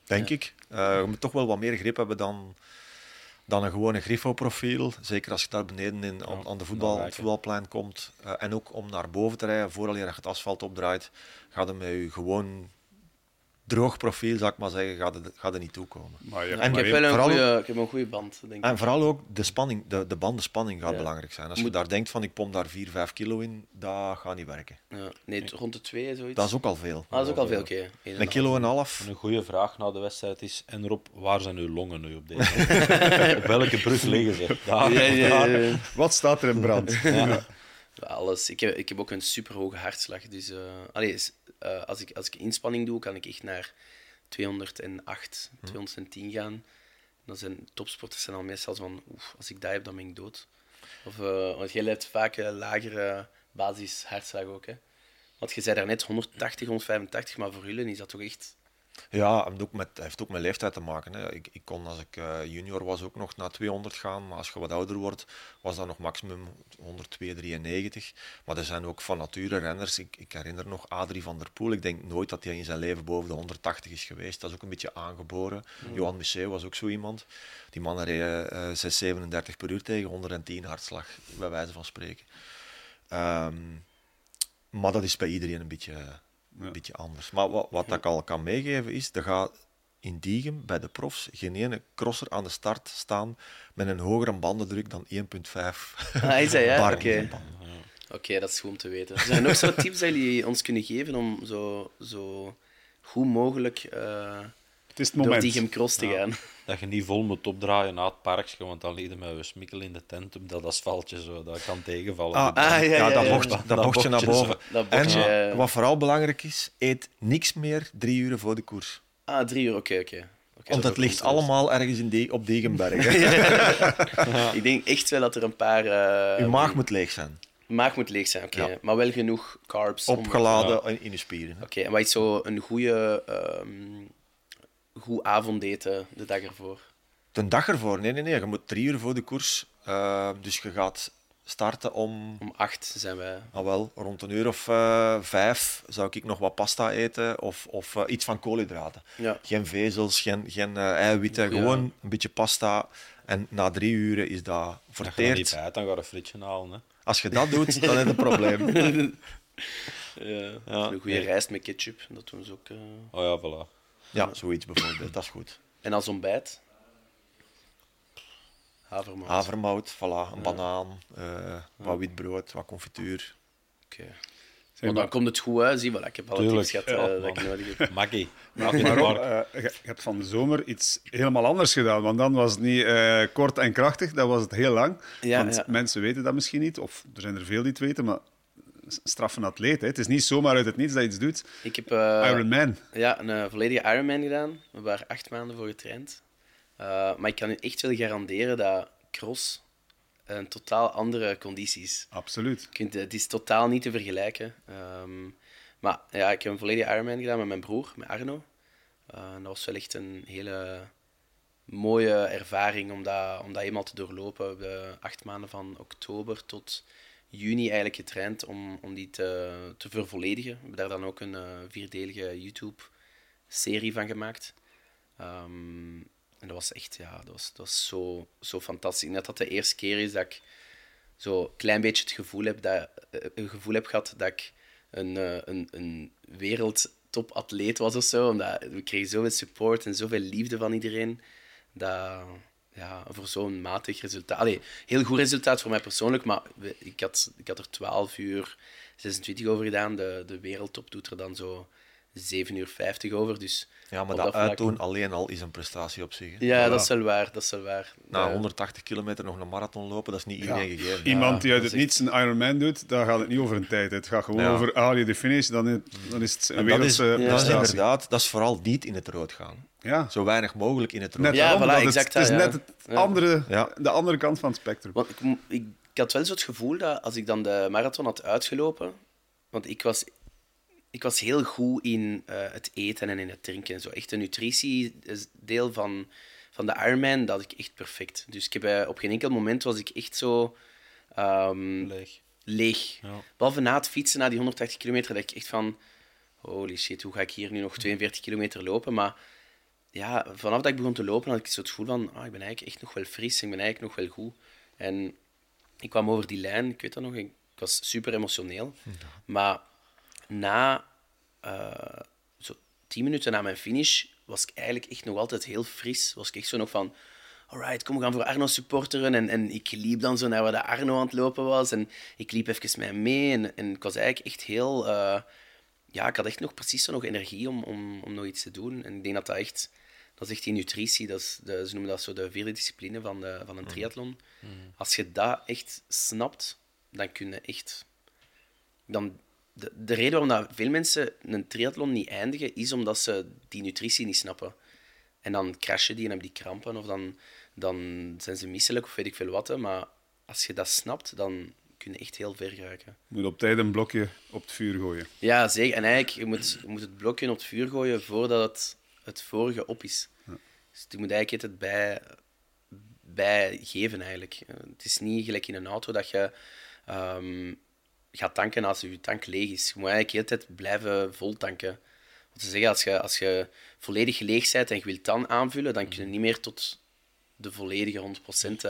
Denk ik. je moet toch wel wat meer grip hebben dan dan een gewone Griffo-profiel. Zeker als je daar beneden in, aan, de voetbal, het voetbalplein komt. Uh, en ook om naar boven te rijden, vooral je het asfalt opdraait, gaat hem met je gewoon droog profiel, zou ik maar zeggen, gaat het, gaat er niet toekomen. Maar en ik, heb wel een vooral, goeie, ik heb een goede band, denk ik. En vooral ook de spanning, de, de bandenspanning gaat belangrijk zijn. Als je daar denkt van ik pomp daar 4, 5 kilo in, dat gaat niet werken. Ja. Nee, rond de 2 zoiets. Dat is ook al veel. Ah, dat is ook al veel, oké. Okay. Een kilo en een half. een goede vraag na de wedstrijd is, en Rob, waar zijn uw longen nu op deze? *laughs* op welke brug liggen ze? *laughs* Daar, ja, ja, Wat staat er in brand? Alles. Ik heb, ik heb ook een superhoge hartslag. Dus uh, allee, uh, als, ik, als ik inspanning doe, kan ik echt naar 208, 210 gaan. Dan zijn topsporters zijn al meestal van, oef, als ik dat heb, dan ben ik dood. Of, uh, want jij hebt vaak een lagere basis hartslag ook. Hè? Want je zei daarnet 180, 185, maar voor jullie is dat toch echt ja, het met, heeft ook met leeftijd te maken. Hè. Ik, ik kon als ik uh, junior was ook nog naar 200 gaan, maar als je wat ouder wordt, was dat nog maximum 102, 93. Maar er zijn ook van nature renners. Ik, ik herinner nog Adrie van der Poel. Ik denk nooit dat hij in zijn leven boven de 180 is geweest. Dat is ook een beetje aangeboren. Mm. Johan Museeuw was ook zo iemand. Die man reed uh, 637 per uur tegen 110 hartslag, bij wijze van spreken. Um, maar dat is bij iedereen een beetje een beetje anders. Maar wat, wat ik al kan meegeven is, er gaat in Diegem bij de profs geen ene crosser aan de start staan met een hogere bandendruk dan 1,5 ah, is dat, ja? Oké, okay. dat is goed om te weten. Zijn er nog zo tips die jullie ons kunnen geven om zo, zo goed mogelijk uh, het is het moment. door Diegem cross te gaan? Dat je niet vol moet opdraaien na het parkje, want dan liggen we smikkel in de tent op dat asfaltje. Zo. Dat kan tegenvallen. Ah, ah ja, ja, dat mocht, dat mocht je naar boven. en wat vooral belangrijk is, eet niks meer drie uur voor de koers. Ah, drie uur, oké, oké. Want het ligt allemaal ergens in de, op Degenberg. *laughs* *laughs* Ik denk echt wel dat er een paar... Uh, je maag moet leeg zijn. Maag moet leeg zijn, oké. Maar wel genoeg carbs. Opgeladen in je spieren. Oké, en wat is zo een goede... Um, goed avondeten de dag ervoor? De dag ervoor? Nee, nee, nee. Je moet drie uur voor de koers. Uh, dus je gaat starten om... Om acht zijn wij. Ah, wel, rond een uur of uh, vijf zou ik nog wat pasta eten of, of uh, iets van koolhydraten. Ja. Geen vezels, geen, geen eiwitten, gewoon een beetje pasta. En na drie uren is dat verteerd. Als je niet uit, dan ga je een frietje halen. Hè. Als je dat doet, dan heb je een probleem. *laughs* ja, ja. Een goede rijst met ketchup, dat doen ze ook. Oh ja, voilà. Ja, zoiets bijvoorbeeld. Dat is goed. En als ontbijt? Havermout. Havermout, voilà. Een banaan, uh, wat wit brood, wat confituur. Oké. Okay. dan komt het goed uit. Zie wel, ik heb alle tips gehad ja, uh, dat ik nodig heb. *laughs* Maggie. Maar, uh, je, hebt van de zomer iets helemaal anders gedaan. Want dan was het niet uh, kort en krachtig, dat was het heel lang. Ja, want ja. mensen weten dat misschien niet, of er zijn er veel die het weten, maar straffe atleet. Hè. Het is niet zomaar uit het niets dat je iets doet. Ik heb uh, Ironman. Ja, een uh, volledige Ironman gedaan. We waren acht maanden voor getraind. Uh, maar ik kan u echt wel garanderen dat cross een totaal andere conditie is. Absoluut. Kunt, het is totaal niet te vergelijken. Um, maar ja, ik heb een volledige Ironman gedaan met mijn broer, met Arno. dat was wel echt een hele mooie ervaring om dat, om dat eenmaal te doorlopen. De acht maanden van oktober tot juni eigenlijk getraind om, om die te, te vervolledigen. We hebben daar dan ook een uh, vierdelige YouTube-serie van gemaakt. Um, en dat was echt, ja, dat was, dat was zo, zo fantastisch. Net dat de eerste keer is dat ik zo klein beetje het gevoel heb, dat, uh, een gevoel heb gehad dat ik een, uh, een, een wereldtopatleet was of zo. Omdat we kregen zoveel support en zoveel liefde van iedereen. Dat, ja, voor zo'n matig resultaat. Allee, heel goed resultaat voor mij persoonlijk, maar ik had, ik had er 12 uur 26 over gedaan. De, de wereldtop doet er dan zo 7 uur 50 over. Dus ja, maar dat, dat uitdoen alleen al is een prestatie op zich. Ja, dat is wel waar. Dat is wel waar. Na 180 kilometer nog een marathon lopen, dat is niet iedereen gegeven. Iemand die uit het niets een Ironman doet, dan gaat het niet over een tijd. Het gaat gewoon over, haal je de finish, dan, dan is het een wereldse dat is, dat is inderdaad, dat is vooral niet in het rood gaan. Ja. Zo weinig mogelijk in het rood. Net ja, voilà, exact. Het, is net het andere, de andere kant van het spectrum. Want ik, ik, ik had wel zo het gevoel dat als ik dan de marathon had uitgelopen, want ik was ik was heel goed in uh, het eten en in het drinken. Zo echt de nutritie deel van, van de Ironman, dat ik echt perfect. Dus ik heb, uh, op geen enkel moment was ik echt zo... Um, leeg. Leeg. Ja. Behalve na het fietsen, na die 180 kilometer, dat ik echt van... Holy shit, hoe ga ik hier nu nog 42 kilometer lopen? Maar ja, vanaf dat ik begon te lopen, had ik zo het gevoel van... Ah, ik ben eigenlijk echt nog wel fris, ik ben eigenlijk nog wel goed. En ik kwam over die lijn, ik weet dat nog, ik was super emotioneel. Maar na uh, zo tien minuten na mijn finish was ik eigenlijk echt nog altijd heel fris. Was ik echt zo nog van, alright, kom, we gaan voor Arno supporteren. En, en ik liep dan zo naar waar de Arno aan het lopen was. En ik liep even met hem mee. En, en ik was eigenlijk echt heel... Uh, ja, ik had echt nog precies zo nog energie om, om, om nog iets te doen. En ik denk dat dat echt... Dat is echt die nutritie. Dat is de, ze noemen dat zo de vierde discipline van, de, van een mhm. triathlon. Mm. Als je dat echt snapt, dan kun je echt... Dan, de, de reden waarom dat veel mensen een triathlon niet eindigen, is omdat ze die nutritie niet snappen. En dan crashen die en hebben die krampen, of dan, dan zijn ze misselijk, of weet ik veel wat. Maar als je dat snapt, dan kun je echt heel ver geraken. Je moet op tijd een blokje op het vuur gooien. Ja, zeker. En eigenlijk, je moet, je moet het blokje op het vuur gooien voordat het, het vorige op is. Ja. Dus je moet eigenlijk het bij, bij geven, eigenlijk. Het is niet gelijk in een auto dat je... Ehm, gaat tanken als je tank leeg is. Je moet eigenlijk de hele tijd blijven vol tanken. Wat te zeggen, als je, als je volledig leeg bent en je wilt dan aanvullen, dan kun je niet meer tot de volledige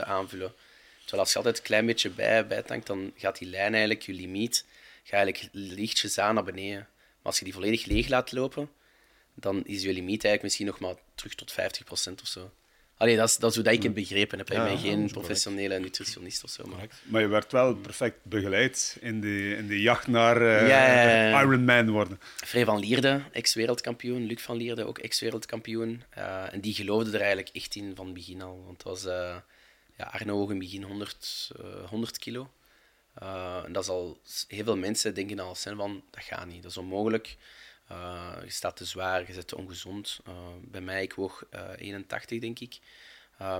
100% aanvullen. Terwijl als je altijd een klein beetje bij, bij tankt, dan gaat die lijn eigenlijk, je limiet, ga eigenlijk lichtjes aan naar beneden. Maar als je die volledig leeg laat lopen, dan is je limiet eigenlijk misschien nog maar terug tot 50% of zo. Allee, dat is, dat is hoe dat ik het begrepen heb. Ik ben geen professionele nutritionist of zo. Maar... maar je werd wel perfect begeleid in de, in de jacht naar uh, ja, Ironman worden. Vrij van Lierde, ex-wereldkampioen. Luc van Lierde, ook ex-wereldkampioen. Uh, en die geloofde er eigenlijk echt in van het begin al. Want het was uh, ja, Arno ook in begin 100, 100 kilo. en dat is al... Heel veel mensen denken al snel van, dat gaat niet, dat is onmogelijk. Uh, je staat te zwaar, je bent te ongezond. Uh, bij mij, ik woog uh, 81, denk ik.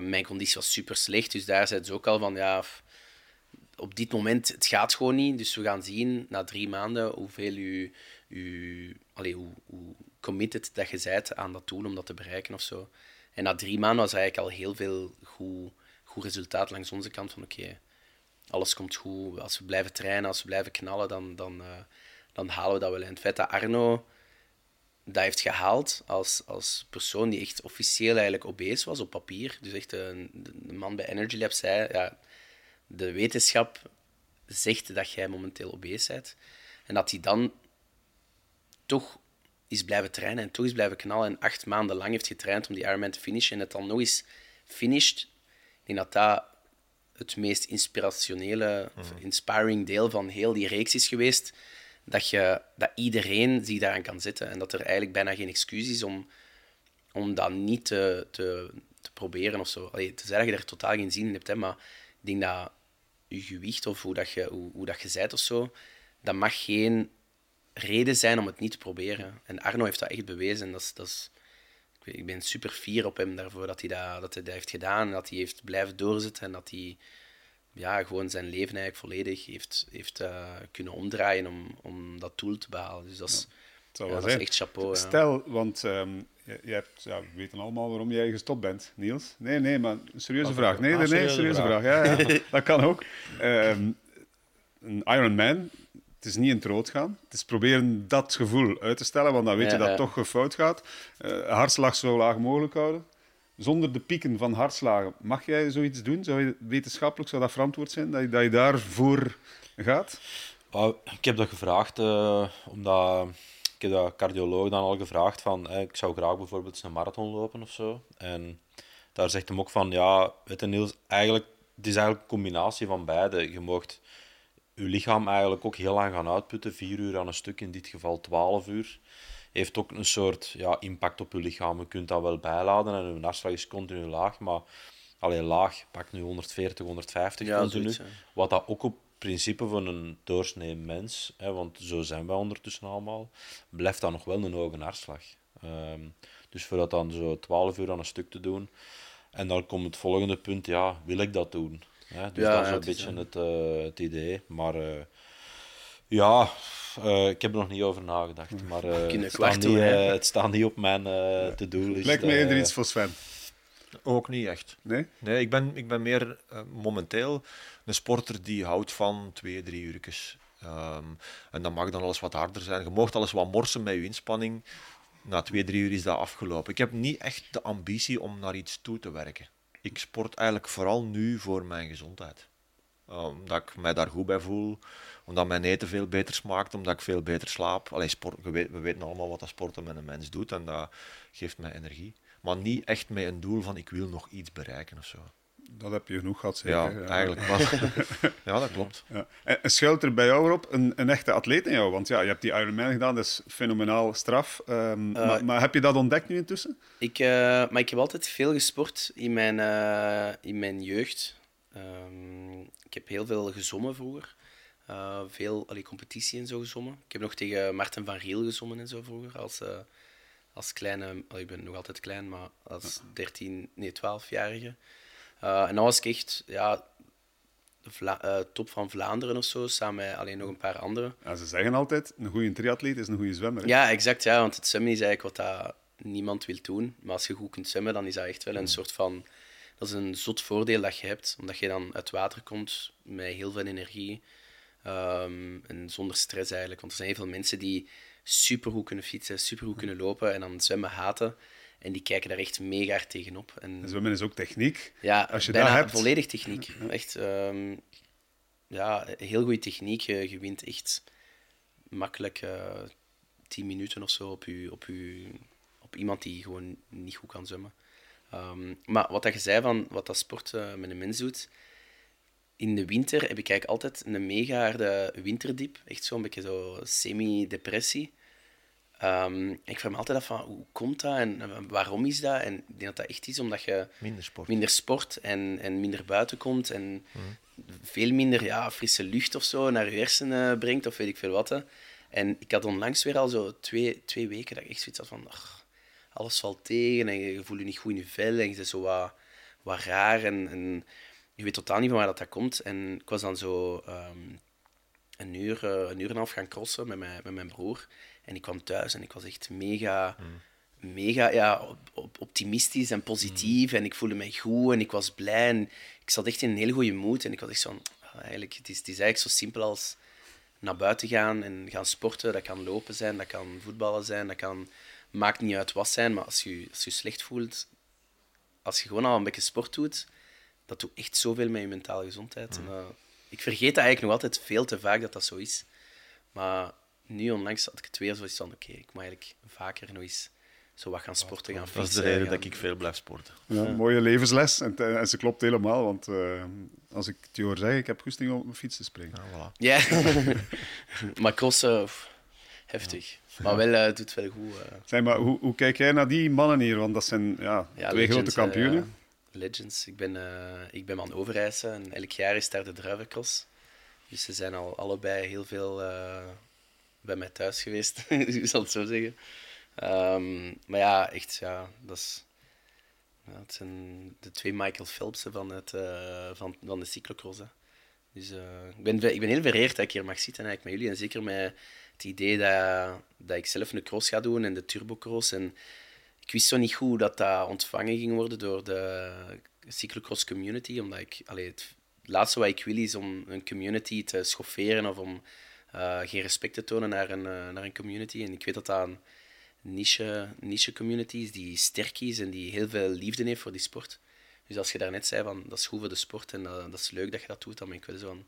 mijn conditie was super slecht, dus daar zei ze ook al van, ja, op dit moment, het gaat gewoon niet. Dus we gaan zien, na drie maanden, hoeveel u, u allez, hoe, hoe committed dat je bent aan dat doel om dat te bereiken of zo. En na drie maanden was eigenlijk al heel veel goed, goed resultaat langs onze kant van, oké, alles komt goed. Als we blijven trainen, als we blijven knallen, dan, dan, dan halen we dat wel. En het feit dat Arno dat heeft gehaald als, als persoon die echt officieel eigenlijk obese was op papier. Dus echt een, de man bij Energy Lab zei, ja, de wetenschap zegt dat jij momenteel obese bent. En dat hij dan toch is blijven trainen en toch is blijven knallen en acht maanden lang heeft getraind om die Ironman te finishen en het dan nog eens finished. Ik denk dat dat het meest inspirationele, mm. inspiring deel van heel die reeks is geweest dat, je, dat iedereen zich daaraan kan zetten. En dat er eigenlijk bijna geen excuus is om, om dat niet te, te, te proberen of zo. Allee, zeggen dat je er totaal geen zin in hebt, hè, maar ik denk dat je gewicht of hoe, dat je, hoe, hoe dat je zijt of zo, dat mag geen reden zijn om het niet te proberen. En Arno heeft dat echt bewezen. Dat is, dat is, ik ben super fier op hem daarvoor dat hij dat, dat hij heeft gedaan. Dat hij heeft blijven doorzetten en dat hij ja, gewoon zijn leven eigenlijk volledig heeft, heeft uh, kunnen omdraaien om, om dat doel te behalen. Dus dat is, ja, dat is echt chapeau. Stel, want um, je, je, hebt, ja, we weten allemaal waarom jij gestopt bent, Niels. Nee, nee, maar een serieuze vraag. Nee, ah, nee, nee, serieuze vraag. vraag. Ja, ja, *laughs* dat kan ook. Um, een Ironman, het is niet in het rood gaan. Het is proberen dat gevoel uit te stellen, want dan weet je dat het toch fout gaat. Uh, hartslag zo laag mogelijk houden zonder de pieken van hartslagen. Mag jij zoiets doen? Zou wetenschappelijk zou dat verantwoord zijn, dat je, dat je daarvoor gaat? ik heb dat gevraagd, uh, omdat ik heb de cardioloog dan al gevraagd van, ik zou graag bijvoorbeeld een marathon lopen of zo. En daar zegt hem ook van, ja, weet Niels, eigenlijk, het is eigenlijk een combinatie van beide. Je mocht je lichaam eigenlijk ook heel lang gaan uitputten, vier uur aan een stuk, in dit geval twaalf uur heeft ook een soort ja, impact op je lichaam. Je kunt dat wel bijladen en je hartslag is continu laag, maar alleen laag, pak nu 140, 150 ja, continu. wat dat ook op principe van een doorsnee mens, hè, want zo zijn wij ondertussen allemaal, blijft dat nog wel een hoge hartslag. Um, dus voor dat dan zo 12 uur aan een stuk te doen. En dan komt het volgende punt, ja, wil ik dat doen? Hè? Dus dat is een beetje het, uh, het idee. Maar uh, ja, uh, ik heb er nog niet over nagedacht, maar uh, het, staat niet, uh, het staat niet op mijn to-do-list. Lijkt me eerder iets voor Sven. Ook niet echt. Nee? Nee, ik ben, ik ben meer momenteel een sporter die houdt van twee, drie uurtjes. Um, en dan mag dan alles wat harder zijn. Je mocht alles wat morsen met je inspanning. Na twee, drie uur is dat afgelopen. Ik heb niet echt de ambitie om naar iets toe te werken. Ik sport eigenlijk vooral nu voor mijn gezondheid. omdat ik mij daar goed bij voel. Omdat mijn eten veel beter smaakt, omdat ik veel beter slaap. Alleen sport, we, weten, we weten allemaal wat dat sporten met een mens doet en dat geeft mij energie. Maar niet echt met een doel van ik wil nog iets bereiken of zo. Dat heb je genoeg gehad, zeker. Ja, ja. eigenlijk wel. *laughs* ja, dat klopt. Ja. En, schuilt er bij jou op een, een, echte atleet in jou? Want ja, je hebt die Ironman gedaan, dat is fenomenaal straf. Um, maar, maar, heb je dat ontdekt nu intussen? Ik, uh, maar ik heb altijd veel gesport in mijn, uh, in mijn jeugd. Um, ik heb heel veel gezommen vroeger. Uh, veel allee, competitie en zo gezommen. Ik heb nog tegen Martin van Riel gezommen en zo vroeger. Als, als kleine, allee, ik ben nog altijd klein, maar als 13, nee 12-jarige. Uh, en dan was ik echt ja, de top van Vlaanderen of zo, samen met alleen nog een paar anderen. Ja, ze zeggen altijd, een goede triatleet is een goede zwemmer. Hè? Ja, exact. Ja, want het zwemmen is eigenlijk wat dat niemand wil doen. Maar als je goed kunt zwemmen, dan is dat echt wel een mm. soort van... Dat is een zot voordeel dat je hebt, omdat je dan uit water komt met heel veel energie. Um, en zonder stress eigenlijk. Want er zijn heel veel mensen die supergoed kunnen fietsen, supergoed kunnen lopen en dan zwemmen haten. En die kijken daar echt mega hard tegenop. En, en zwemmen is ook techniek. Ja, Als je bijna dat hebt... volledig techniek. Echt, um, ja, heel goede techniek. Je, je wint echt makkelijk uh, tien minuten of zo op, je, op, je, op iemand die gewoon niet goed kan zwemmen. Um, maar wat dat je zei van wat dat sport uh, met een mens doet. In de winter heb ik eigenlijk altijd een mega harde winterdiep. Echt zo'n beetje zo semi-depressie. Um, ik vraag me altijd af van hoe komt dat en waarom is dat? En ik denk dat dat echt is omdat je minder sport, minder sport en, en minder buiten komt en mhm. veel minder ja, frisse lucht of zo naar je hersenen brengt of weet ik veel wat. En ik had onlangs weer al zo twee, twee weken dat ik echt zoiets had van ach, alles valt tegen en je voelt je niet goed in je vel en je bent zo wat, wat raar en, en je weet totaal niet van waar dat, dat komt. En ik was dan zo um, een, uur, uh, een uur en een half gaan crossen met mijn, met mijn broer. En ik kwam thuis en ik was echt mega, mega ja, optimistisch en positief. En ik voelde me goed en ik was blij. En ik zat echt in een hele goede moed. En ik was echt zo ah, eigenlijk, het is, het is eigenlijk zo simpel als naar buiten gaan en gaan sporten. Dat kan lopen zijn, dat kan voetballen zijn, dat kan... Maakt niet uit wat zijn, maar als je als je slecht voelt, als je gewoon al een beetje sport doet, dat doet echt zoveel met je mentale gezondheid. En, uh, ik vergeet dat eigenlijk nog altijd veel te vaak dat dat zo is. Maar nu onlangs had ik het weer zoiets van, oké, ik moet eigenlijk vaker nog eens zo wat gaan sporten, gaan fietsen. Dat is de reden dat ik veel blijf sporten. Ja, Mooie levensles. En, en, ze klopt helemaal, want uh, als ik het je hoor zeggen, ik heb goesting om op mijn fiets te springen. Ja, voilà. ja. *laughs* maar crossen, heftig. Maar wel, uh, doet wel goed. Uh. Zeg, maar hoe, hoe, kijk jij naar die mannen hier? Want dat zijn ja, twee grote kampioenen. Legends. Ik ben, ik ben van Overijse en elk jaar is daar de druivencross. Dus ze zijn al allebei heel veel bij mij thuis geweest, *laughs* ik zal het zo zeggen. Um, maar ja, echt, ja, dat is... Ja, het zijn de twee Michael Phelpsen van, het, uh, van, van de cyclocross. Hè. Dus uh, ik, ben, ik ben heel vereerd dat ik hier mag zitten eigenlijk met jullie. En zeker met het idee dat, dat ik zelf een cross ga doen en de turbocross. En ik wist zo niet goed dat dat ontvangen ging worden door de cyclocross community. Omdat ik, het laatste wat ik wil is om een community te schofferen of om uh, geen respect te tonen naar een, uh, naar een community. En ik weet dat dat een niche, niche community is die sterk is en die heel veel liefde heeft voor die sport. Dus als je daarnet zei van dat is goed voor de sport en dat, dat is leuk dat je dat doet, dan ben ik wel zo.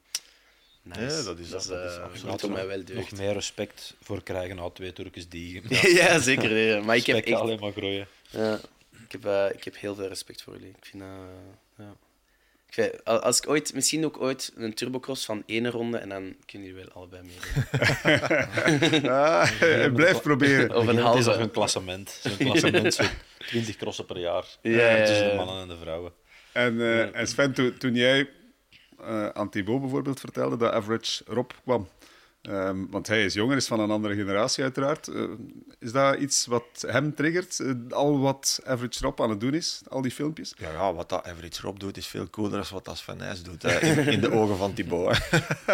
Nice. Ja, dat is, dat, dat is uh, absoluut mij wel Nog meer respect voor krijgen uit twee Turkse diegen. *laughs* Ja, zeker. Ja. Maar ik heb echt, alleen maar groeien. Ja, ik, heb, ik heb heel veel respect voor jullie. Ik vind ja. Als ik ooit, misschien ook ooit een turbocross van één ronde en dan kunnen jullie wel allebei meedoen. *laughs* *laughs* ah, blijf proberen. Of een halve. een klassement. Zo'n klassement, zo 20 crossen per jaar. Ja, tussen de mannen en de vrouwen. En, uh, en Sven, toen, toen jij uh, aan Thibaut bijvoorbeeld vertelde dat Average Rob kwam, Um, want hij is jonger, is van een andere generatie uiteraard. Uh, is dat iets wat hem triggert? Uh, al wat Average Rob aan het doen is, al die filmpjes? Ja, ja wat dat Average Rob doet, is veel cooler dan wat Nys doet. in, in, de ogen van Thibaut.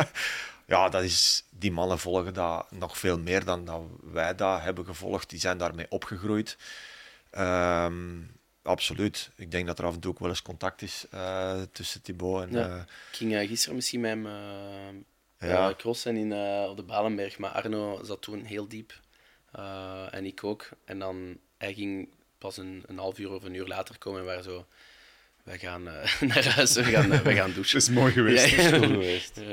*laughs* ja, dat is, die mannen volgen dat nog veel meer dan dat wij dat hebben gevolgd. Die zijn daarmee opgegroeid. Um, absoluut. Ik denk dat er af en toe ook wel eens contact is uh, tussen Thibaut en... Ja. ik ging gisteren misschien met hem ja. Uh, crossen in, uh, op de Balenberg, maar Arno zat toen heel diep. Uh, en ik ook. En dan, hij ging pas een, een half uur of een uur later komen en waren zo wij gaan uh, *laughs* naar huis, we gaan, uh, we gaan *laughs* douchen. Het is mooi geweest. Ja, is geweest. *laughs*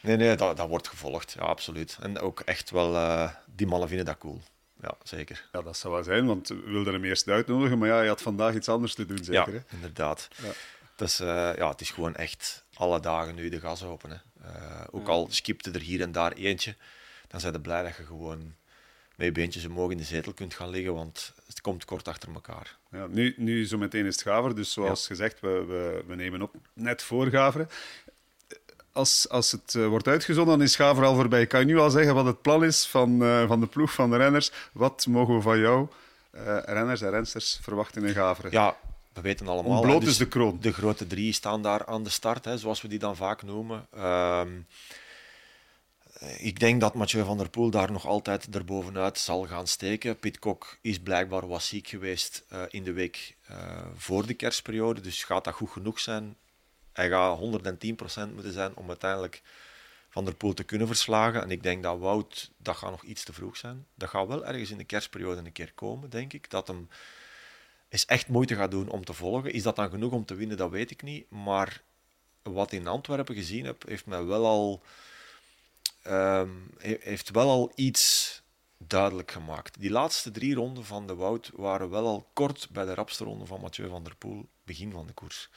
Nee, nee, dat, dat wordt gevolgd. Ja, absoluut. En ook echt wel, uh, die mannen vinden dat cool. Ja, zeker. Ja, dat zou wel zijn, want we wilden hem eerst uitnodigen, maar ja, je had vandaag iets anders te doen, zeker? Ja, hè? inderdaad. Ja. Dus, ja, het is gewoon echt alle dagen nu de gas open. Hè. ook al skipte er hier en daar eentje, dan zijn we blij dat je gewoon met je beentjes omhoog in de zetel kunt gaan liggen, want het komt kort achter elkaar. Ja, nu, nu zo meteen is het Gaver, dus zoals gezegd, we, we, we, nemen op net voor Gaveren. Als, als het uh, wordt uitgezonden, dan is Gaver al voorbij. Kan je nu al zeggen wat het plan is van, uh, van de ploeg, van de renners? Wat mogen we van jou, uh, renners en rensters, verwachten in Gaveren? Ja, we weten allemaal. Bloot dus is de kroon? De grote drie staan daar aan de start, hè, zoals we die dan vaak noemen. Ehm, ik denk dat Mathieu van der Poel daar nog altijd erbovenuit zal gaan steken. Pitcock is blijkbaar was ziek geweest in de week voor de kerstperiode, dus gaat dat goed genoeg zijn? Hij gaat 110% moeten zijn om uiteindelijk van der Poel te kunnen verslagen. En ik denk dat Wout, dat gaat nog iets te vroeg zijn. Dat gaat wel ergens in de kerstperiode een keer komen, denk ik. Dat hem is echt moeite gaat doen om te volgen. Is dat dan genoeg om te winnen, dat weet ik niet. Maar wat in Antwerpen gezien heb, heeft mij wel al um, heeft wel al iets duidelijk gemaakt. Die laatste drie ronden van de Wout waren wel al kort bij de rapste ronde van Mathieu van der Poel, begin van de koers.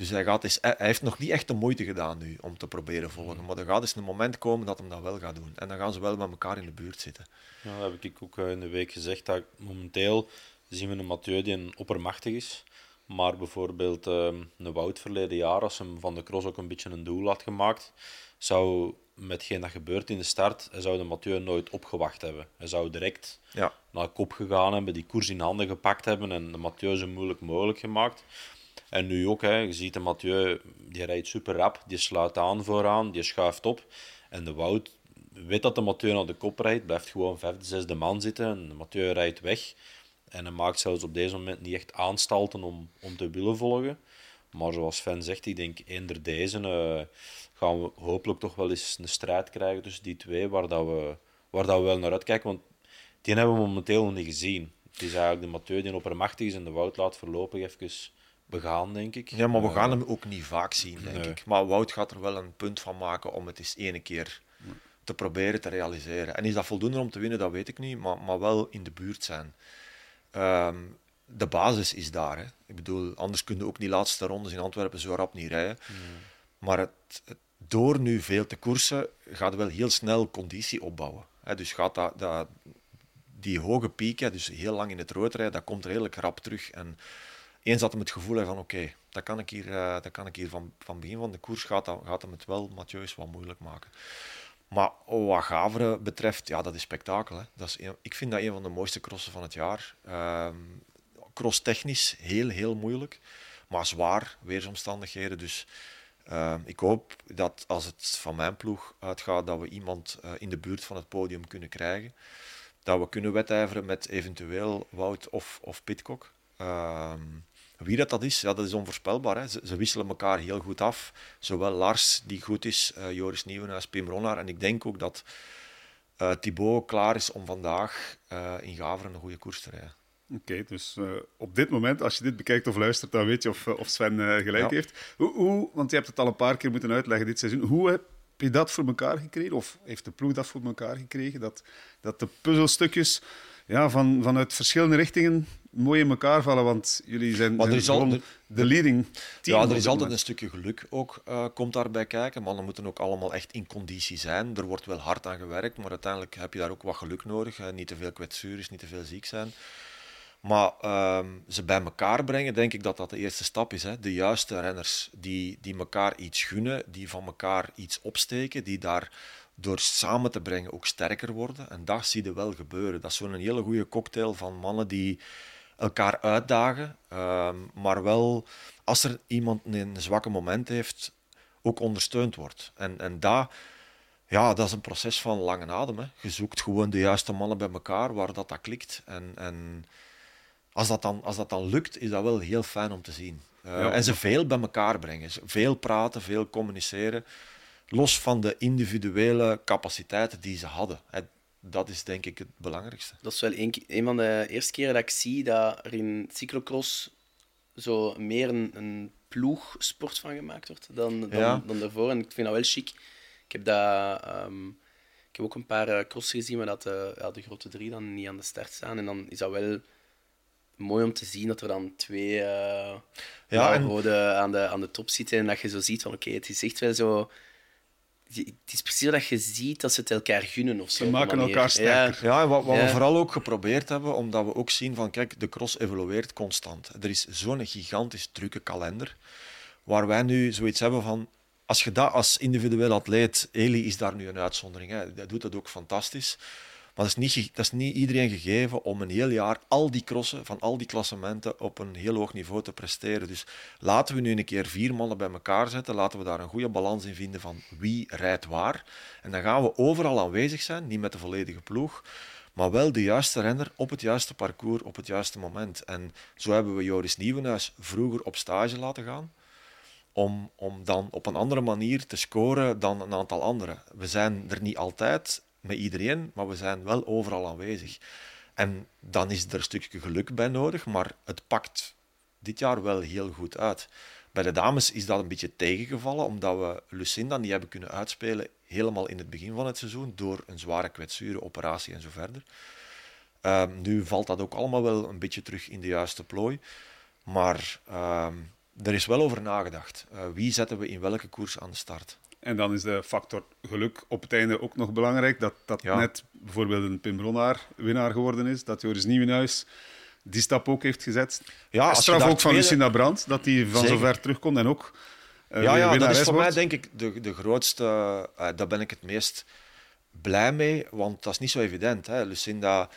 Dus hij, gaat eens, hij heeft nog niet echt de moeite gedaan nu om te proberen volgen. Maar er gaat eens een moment komen dat hem dat wel gaat doen. En dan gaan ze wel met elkaar in de buurt zitten. Ja, dat heb ik ook eh, in de week gezegd. Dat momenteel zien we een Mathieu die een oppermachtig is. Maar bijvoorbeeld ehm, een Wout verleden jaar, als hem van de cross ook een beetje een doel had gemaakt, zou met hetgeen dat gebeurt in de start, hij zou de Mathieu nooit opgewacht hebben. Hij zou direct ja. naar kop gegaan hebben, die koers in handen gepakt hebben en de Mathieu zo moeilijk mogelijk gemaakt. En nu ook, hè, je ziet de Mathieu, die rijdt super rap, die sluit aan vooraan, die schuift op. En de Wout weet dat de Mathieu naar de kop rijdt, blijft gewoon vijfde, zesde man zitten en de Mathieu rijdt weg. En hij maakt zelfs op deze moment niet echt aanstalten om, om te willen volgen. Maar zoals Sven zegt, ik denk eender deze uh, gaan we hopelijk toch wel eens een strijd krijgen tussen die twee, waar, dat we, waar dat we wel naar uitkijken. Want die hebben we momenteel nog niet gezien. Het is eigenlijk de Mathieu die oppermachtig is en de Wout laat voorlopig even begaan, denk ik. Ja, maar we gaan hem ook niet vaak zien, denk ik. Maar Wout gaat er wel een punt van maken om het eens ene keer te proberen te realiseren. En is dat voldoende om te winnen, dat weet ik niet, maar, maar wel in de buurt zijn. Um, de basis is daar. Hè. Ik bedoel, anders kun je ook die laatste rondes in Antwerpen zo rap niet rijden. Maar het, door nu veel te koersen, gaat wel heel snel conditie opbouwen. Hè. Dus gaat dat, dat, die hoge piek, dus heel lang in het rood rijden, dat komt redelijk rap terug. En eens dat hem het gevoel heeft van oké, dat kan ik hier, uh, dat kan ik hier van, van begin van de koers, gaat, gaat hem het wel Mathieu wat moeilijk maken. Maar wat Gaveren betreft, ja, dat is spektakel. Hè. Dat is ik vind dat een van de mooiste crossen van het jaar. Ehm, crosstechnisch heel, heel moeilijk. Maar zwaar, weersomstandigheden. Dus uh, ik hoop dat als het van mijn ploeg uitgaat, dat we iemand uh, in de buurt van het podium kunnen krijgen. Dat we kunnen wedijveren met eventueel Wout of, of Pitcock. Uh, wie dat, dat is, ja, dat is onvoorspelbaar. Hè. Ze, ze, wisselen elkaar heel goed af. Zowel Lars, die goed is, uh, Joris Nieuwenhuis, Pim Ronnaar. En ik denk ook dat uh, Thibaut klaar is om vandaag in Gaveren een goede koers te rijden. Oké, dus uh, op dit moment, als je dit bekijkt of luistert, dan weet je of, of Sven uh, gelijk ja. heeft. Hoe, hoe, want je hebt het al een paar keer moeten uitleggen dit seizoen. Hoe heb je dat voor elkaar gekregen? Of heeft de ploeg dat voor elkaar gekregen? Dat, dat de puzzelstukjes ja, van, vanuit verschillende richtingen mooi in elkaar vallen, want jullie zijn, maar er is al, de, de leading team. Ja, er is altijd een stukje geluk ook, uh, komt daarbij kijken. Mannen moeten ook allemaal echt in conditie zijn. Er wordt wel hard aan gewerkt, maar uiteindelijk heb je daar ook wat geluk nodig. Niet te veel kwetsures, niet te veel ziek zijn. Maar uh, ze bij elkaar brengen, denk ik dat dat de eerste stap is. Hè. De juiste renners die, die elkaar iets gunnen, die van elkaar iets opsteken, die daar door samen te brengen ook sterker worden. En dat zie je wel gebeuren. Dat is zo'n hele goede cocktail van mannen die elkaar uitdagen, uh, maar wel als er iemand een zwakke moment heeft, ook ondersteund wordt. En, en dat, ja, dat is een proces van lange adem. Hè. Je zoekt gewoon de juiste mannen bij elkaar waar dat, dat klikt. En, en als dat, dan, als dat dan lukt, is dat wel heel fijn om te zien. Uh, En ze veel bij elkaar brengen. Veel praten, veel communiceren. Los van de individuele capaciteiten die ze hadden. Dat is denk ik het belangrijkste. Dat is wel een, een van de eerste keren dat ik zie dat er in cyclocross zo meer een, een ploegsport van gemaakt wordt dan, dan, dan daarvoor. En ik vind dat wel chic. Ik heb, dat, um, ik heb ook een paar uh, crossen gezien, maar dat de, ja, de grote drie dan niet aan de start staan. En dan is dat wel mooi om te zien dat er dan twee uh, ja, en... aan, de, aan de top zitten. En dat je zo ziet van oké, het is echt wel zo het is precies dat je ziet dat ze het elkaar gunnen of zo. Ze maken elkaar sterker. Ja, en wat, wat we vooral ook geprobeerd hebben, omdat we ook zien van kijk, de cross evolueert constant. Er is zo'n gigantisch drukke kalender, waar wij nu zoiets hebben van als je dat als individueel atleet, Eli is daar nu een uitzondering, hè, hij doet dat ook fantastisch. Maar dat is, niet, dat niet iedereen gegeven om een heel jaar al die crossen van al die klassementen op een heel hoog niveau te presteren. Dus laten we nu een keer vier mannen bij elkaar zetten. Laten we daar een goede balans in vinden van wie rijdt waar. En dan gaan we overal aanwezig zijn, niet met de volledige ploeg. Maar wel de juiste renner op het juiste parcours op het juiste moment. En zo hebben we Joris Nieuwenhuis vroeger op stage laten gaan. Om, om dan op een andere manier te scoren dan een aantal anderen. We zijn er niet altijd met iedereen, maar we zijn wel overal aanwezig. En dan is er een stukje geluk bij nodig, maar het pakt dit jaar wel heel goed uit. Bij de dames is dat een beetje tegengevallen, omdat we Lucinda niet hebben kunnen uitspelen helemaal in het begin van het seizoen door een zware kwetsure, operatie en zo verder. Ehm, nu valt dat ook allemaal wel een beetje terug in de juiste plooi. Maar ehm, er is wel over nagedacht. Uh, wie zetten we in welke koers aan de start? En dan is de factor geluk op het einde ook nog belangrijk. Dat, dat net bijvoorbeeld een Pim Bronnaar winnaar geworden is. Dat Joris Nieuwenhuis die stap ook heeft gezet. Ja, Straf ook van Lucinda Brandt, dat hij van Zeker. zover terugkomt en ook uh, Ja, ja dat is voor mij denk ik de, de grootste... Uh, daar ben ik het meest blij mee, want dat is niet zo evident. Hè. Lucinda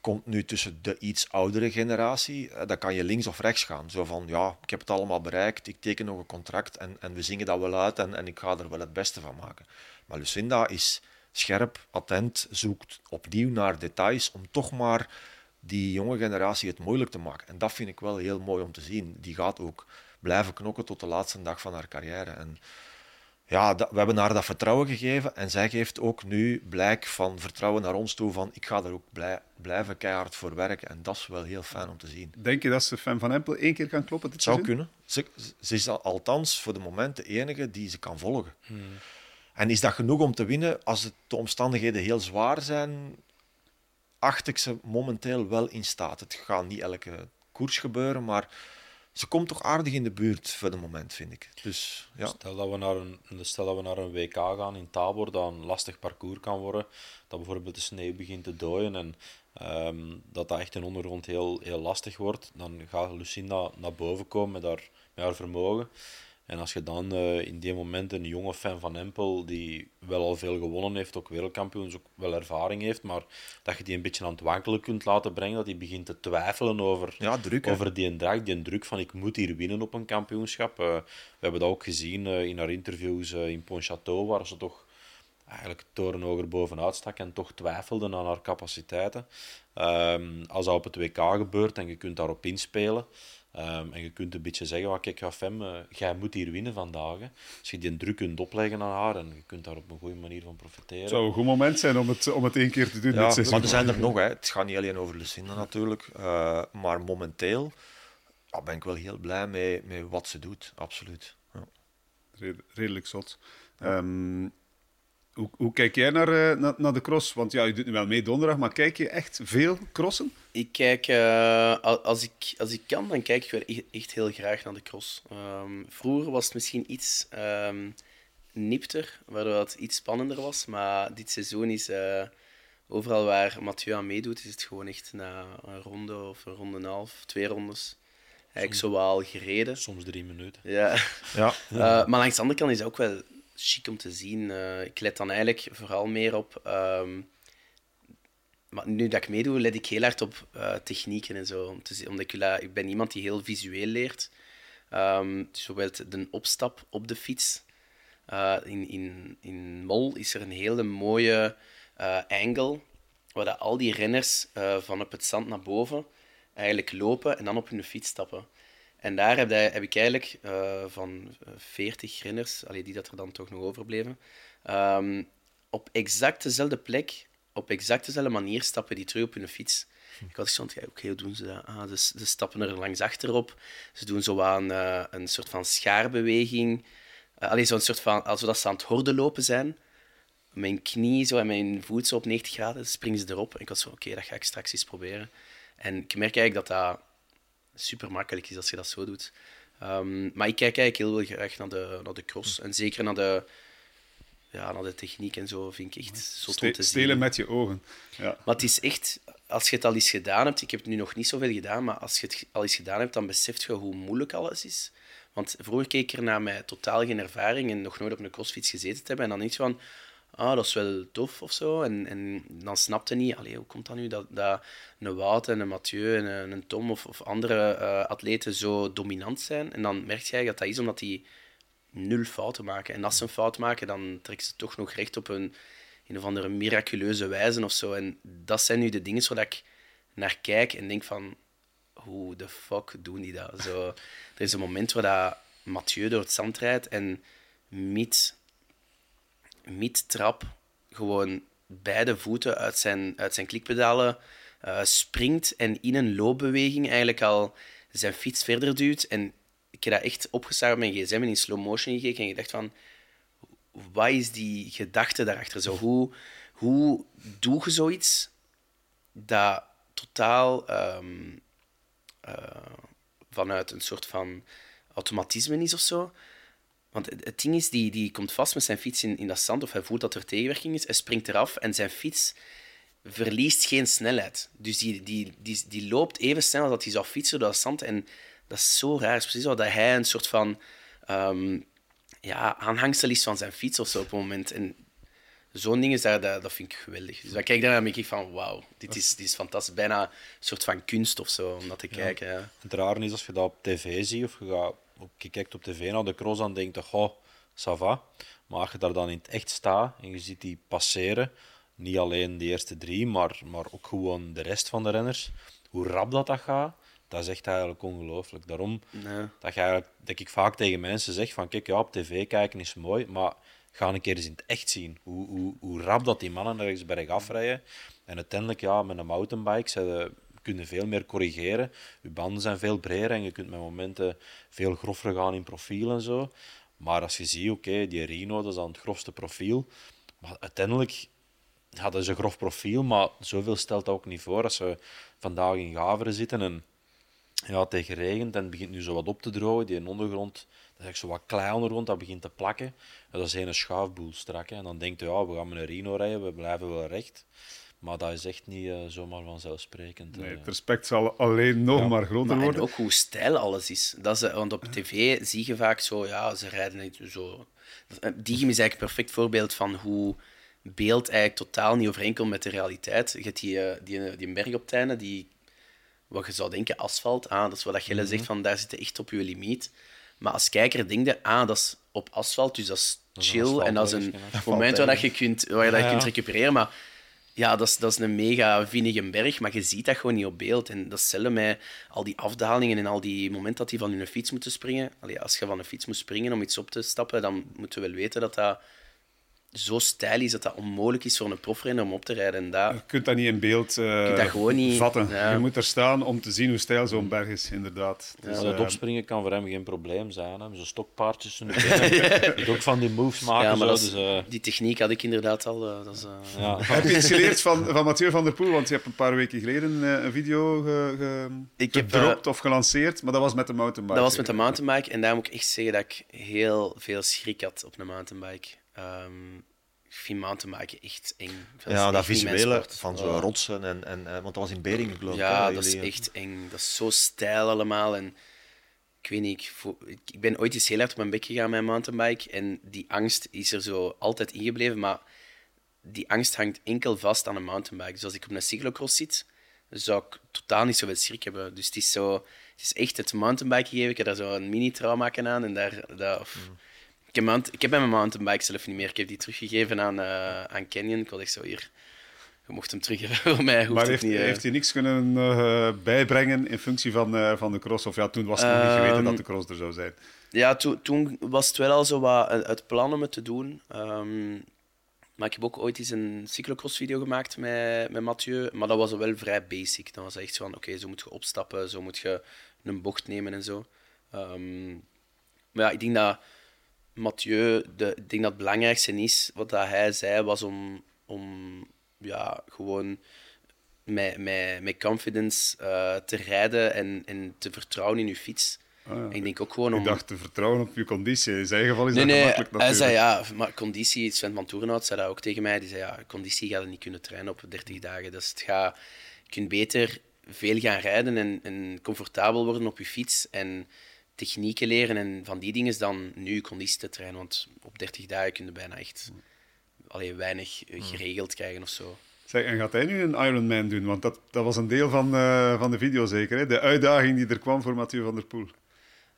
komt nu tussen de iets oudere generatie. Eh, dan kan je links of rechts gaan. Zo van, ja, ik heb het allemaal bereikt, ik teken nog een contract en, en we zingen dat wel uit en, en ik ga er wel het beste van maken. Maar Lucinda is scherp, attent, zoekt opnieuw naar details om toch maar die jonge generatie het moeilijk te maken. En dat vind ik wel heel mooi om te zien. Die gaat ook blijven knokken tot de laatste dag van haar carrière. En ja, we hebben haar dat vertrouwen gegeven en zij geeft ook nu blijk van vertrouwen naar ons toe van ik ga er ook blij, blijven keihard voor werken en dat is wel heel fijn om te zien. Denk je dat ze fan van Empel één keer kan kloppen? Het zou kunnen. Ze, ze, is althans voor de moment de enige die ze kan volgen. Hmm. En is dat genoeg om te winnen? Als het de omstandigheden heel zwaar zijn, acht ik ze momenteel wel in staat. Het gaat niet elke koers gebeuren, maar ze komt toch aardig in de buurt voor het moment, vind ik. Dus, ja. stel, dat we naar een, stel dat we naar een WK gaan in Tabor, dat een lastig parcours kan worden. Dat bijvoorbeeld de sneeuw begint te dooien en um, dat dat echt in ondergrond heel, heel lastig wordt. Dan gaat Lucinda naar boven komen met haar, met haar vermogen. En als je dan uh, in die moment een jonge fan van Empel, die wel al veel gewonnen heeft, ook wereldkampioens, ook wel ervaring heeft, maar dat je die een beetje aan het wankelen kunt laten brengen, dat hij begint te twijfelen over, ja, druk, over die druk, die druk van ik moet hier winnen op een kampioenschap. Uh, we hebben dat ook gezien uh, in haar interviews in Pontchâteau, waar ze toch eigenlijk torenhoger bovenuit stak en toch twijfelde aan haar capaciteiten. Um, als dat op het WK gebeurt en je kunt daarop inspelen, Um, en je kunt een beetje zeggen, kijk Rafem, uh, jij moet hier winnen vandaag. Hè. Als je die druk kunt opleggen aan haar en je kunt daar op een goede manier van profiteren. Het zou een goed moment zijn om het, om het één keer te doen. Ja, maar er zijn er nog. Hè. Het gaat niet alleen over Lucinda natuurlijk. Uh, maar momenteel ja, ben ik wel heel blij mee met wat ze doet. Absoluut. Ja. Redelijk zot. Um, hoe, hoe, kijk jij naar, uh, naar, naar, de cross? Want ja, je doet nu wel mee donderdag, maar kijk je echt veel crossen? Ik kijk, uh, als, ik, als ik kan, dan kijk ik wel echt, heel graag naar de cross. Um, vroeger was het misschien iets um, nipter, waardoor het iets spannender was. Maar dit seizoen is uh, overal waar Mathieu aan meedoet, is het gewoon echt na een ronde of een ronde en een half, twee rondes. Eigenlijk zo wel gereden. Soms drie minuten. Ja. ja. Uh, *laughs* maar langs de andere kant is het ook wel chic om te zien. Uh, ik let dan eigenlijk vooral meer op. Um, nu dat ik meedoe, let ik heel hard op uh, technieken en zo. Om omdat ik, ik ben iemand die heel visueel leert. Um, dus bijvoorbeeld de opstap op de fiets. Uh, in, in, in Mol is er een hele mooie angle waar dat al die renners van op het zand naar boven eigenlijk lopen en dan op hun fiets stappen. En daar heb, heb ik eigenlijk uh, van 40 renners, allee, die dat er dan toch nog overbleven, um, op exact dezelfde plek op exact dezelfde manier stappen die terug op hun fiets. Ik had gezegd, ja, oké, hoe doen ze dat? Ah, ze, ze, stappen er langs achterop. Ze doen zo aan uh, een soort van schaarbeweging. Uh, alleen zo'n soort van, alsof ze aan het horden lopen zijn. Mijn knie zo en mijn voet zo op 90 graden, springen ze erop. En ik had zo, oké, dat ga ik straks eens proberen. En ik merk eigenlijk dat dat super makkelijk is als je dat zo doet. Um, maar ik kijk eigenlijk heel graag naar de, naar de cross. En zeker naar de, ja, naar de techniek en zo vind ik echt zo Ste te Stelen met je ogen. Ja. Maar het is echt, als je het al eens gedaan hebt, ik heb het nu nog niet zoveel gedaan, maar als je het al eens gedaan hebt, dan beseft je hoe moeilijk alles is. Want vroeger keek ik er naar mij totaal geen ervaring en nog nooit op een crossfiets gezeten te hebben. En dan denk je van, ah, dat is wel tof of zo. En, en dan snapte niet, allee, hoe komt dat nu dat, dat een Wout en een Mathieu en een, een Tom of, of andere uh, atleten zo dominant zijn. En dan merk je dat dat is omdat die nul fouten maken. En als ze een fout maken, dan trekken ze toch nog recht op een, een of andere miraculeuze wijze of zo. En dat zijn nu de dingen waar ik naar kijk en denk van, hoe de fuck doen die dat? Zo, er is een moment waar dat Mathieu door het zand rijdt en Miet mid-trap gewoon beide voeten uit zijn, uit zijn klikpedalen uh, springt en in een loopbeweging eigenlijk al zijn fiets verder duwt. En ik heb dat echt opgestart op mijn gsm en in slow motion gekeken en gedacht van, wat is die gedachte daarachter? Zo, hoe, hoe doe je zoiets dat totaal um, uh, vanuit een soort van automatisme is of zo, want het ding is, die, die komt vast met zijn fiets in, in dat zand, of hij voelt dat er tegenwerking is, hij springt eraf en zijn fiets verliest geen snelheid. Dus die, die, die, die loopt even snel als dat hij zou fietsen door dat zand. En dat is zo raar. Het is precies dat hij een soort van um, ja, aanhangsel is van zijn fiets of zo op het moment. En zo'n ding is dat, dat, vind ik geweldig. Dus dan kijk ik daarna en denk ik van, wauw, dit is, dit is fantastisch. Bijna een soort van kunst of zo, om dat te kijken. Ja. Het raar is als je dat op tv ziet, of je gaat je kijkt op tv naar de cross, dan denk je, goh, ça va. Maar als je daar dan in het echt staat en je ziet die passeren, niet alleen de eerste drie, maar, maar ook gewoon de rest van de renners, hoe rap dat, dat gaat, dat is echt eigenlijk ongelooflijk. Daarom dat, je eigenlijk, dat ik vaak tegen mensen zeg van, kijk, ja, op tv kijken is mooi, maar ga een keer eens in het echt zien. Hoe, hoe, hoe rap dat die mannen ergens bergaf rijden. En uiteindelijk, ja, met een mountainbike, ze kunnen veel meer corrigeren. Je banden zijn veel breder en je kunt met momenten veel grover gaan in profiel en zo. Maar als je ziet, oké, die Rino, dat is dan het grofste profiel. Maar uiteindelijk hadden ze een grof profiel, maar zoveel stelt dat ook niet voor. Als ze vandaag in Gaveren zitten en ja, tegen regent en het begint nu zo wat op te drogen, die ondergrond, dat is zo wat klei ondergrond, dat begint te plakken. En dat is een schaafboel strak. En dan denkt je, ja, we gaan met een Rino rijden, we blijven wel recht. Maar dat is echt niet uh, zomaar vanzelfsprekend. Nee, het respect zal alleen nog maar groter worden. En ook hoe stijl alles is. Dat is. Want op tv zie je vaak zo, ja, ze rijden zo. Eh, Digim is eigenlijk een perfect voorbeeld van hoe beeld eigenlijk totaal niet overeenkomt met de realiteit. Je hebt die, uh, die, die berg op het die, wat je zou denken, asfalt. Ah, dat is wat Gelle mm zegt, van daar zit je echt op je limiet. Maar als kijker denk je, ah, dat is op asfalt, dus dat is chill. en dat is een moment waar, dat je kunt, waar je dat kunt recupereren. Maar ja, dat is, dat is een mega vinnige berg, maar je ziet dat gewoon niet op beeld. En dat is met al die afdalingen en al die momenten dat die van hun fiets moeten springen. Allee, als je van een fiets moet springen om iets op te stappen, dan moeten we wel weten dat dat zo stijl is dat dat onmogelijk is voor een profrenner om op te rijden. En dat, je kunt dat niet in beeld uh, dat gewoon niet, vatten. Je moet er staan om te zien hoe stijl zo'n berg is, inderdaad. Dus, het uh, opspringen kan voor hem geen probleem zijn. Zo'n stokpaardjes. Je *laughs* ook van die moves maken. Ja, maar zo, dus, uh... die techniek had ik inderdaad al. Dat is, ja. *laughs* Heb je iets geleerd van, van Mathieu van der Poel? Want je hebt een paar weken geleden een video ge, ge, ik gedropt of gelanceerd, maar dat was met de mountainbike. Dat was met de mountainbike en daar moet ik echt zeggen dat ik heel veel schrik had op een mountainbike. Um, ik vind mountainbiken echt eng. Dat ja, dat visuele van zo rotsen. En, en, want dat was in Beringen, geloof ik. Ja, dat is echt eng. Dat is zo stijl allemaal. En ik weet niet, ik, ik ben ooit eens heel hard op mijn bek gegaan met mountainbike. En die angst is er zo altijd ingebleven. Maar die angst hangt enkel vast aan een mountainbike. Dus als ik op een cyclocross zit, zou ik totaal niet zoveel schrik hebben. Dus het is zo... Het is echt het mountainbike gegeven. Ik heb daar zo een mini-trauma aan. En daar... daar mm. Ik heb, ik heb mijn mountainbike zelf niet meer. Ik heb die teruggegeven aan, uh, aan Canyon. Ik wilde echt zo hier. Je mocht hem terug *laughs* voor mij. Maar heeft, niet, uh... heeft hij niks kunnen uh, bijbrengen in functie van, van de cross? Of ja, toen was het nog niet geweten dat de cross er zou zijn. Ja, to, toen was het wel al zo wat het plan om het te doen. Um, Maar ik heb ook ooit eens een cyclocross-video gemaakt met, met Mathieu. Maar dat was wel vrij basic. Dat was echt zo van, oké, zo moet je opstappen, zo moet je een bocht nemen en zo. Ehm, maar ja, ik denk dat Mathieu, de, ik denk dat het belangrijkste is, wat dat hij zei, was om, om ja, gewoon met, met, met confidence uh, te rijden en, en te vertrouwen in je fiets. Ah, ik denk ook gewoon om... Ik dacht te vertrouwen op je conditie. In zijn geval is nee, dat nee, gemakkelijk natuurlijk. Hij zei ja, maar conditie... Sven van Toerenhout zei dat ook tegen mij. Die zei ja, conditie gaat je niet kunnen trainen op 30 dagen. Dus het gaat, je kunt beter veel gaan rijden en, en comfortabel worden op je fiets en technieken leren en van die dingen dan nu conditie te trainen. Want op 30 dagen kun je bijna echt alleen weinig hmm. geregeld krijgen of zo. Zeg, en gaat hij nu een Ironman doen? Want dat, dat was een deel van, uh, van de video zeker, hè? de uitdaging die er kwam voor Mathieu van der Poel.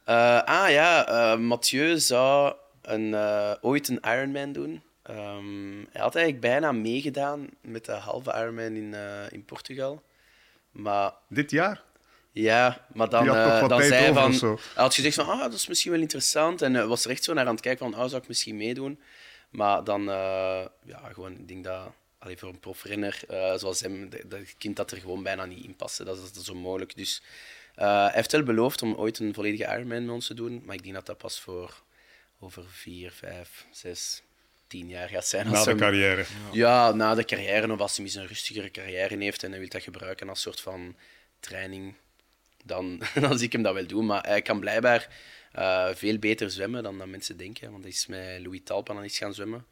Uh, ah ja, uh, Mathieu zou een, ooit een Ironman doen. Um, hij had eigenlijk bijna meegedaan met de halve Ironman in, in Portugal. Maar, Dit jaar? Ja, maar dan, uh, dan zei hij van... Hij had gezegd van, ah, dat is misschien wel interessant. En uh, was er echt zo naar aan het kijken van, ah, zou ik misschien meedoen? Maar dan, uh, ja, gewoon, ik denk dat... Allee, voor een profrenner zoals hem, dat kind dat er gewoon bijna niet in passen. Dat is, dat is onmogelijk. Dus hij heeft wel beloofd om ooit een volledige Ironman met ons te doen. Maar ik denk dat dat pas voor over vier, vijf, zes, tien jaar gaat zijn. Na de carrière. Ja. na de carrière. Of als hij misschien een rustigere carrière heeft en hij wil dat gebruiken als soort van training dan, *laughs* dan zie ik hem dat wel doen. Maar hij kan blijkbaar uh, veel beter zwemmen dan dat mensen denken. Want hij is met Louis Talpa dan eens gaan zwemmen.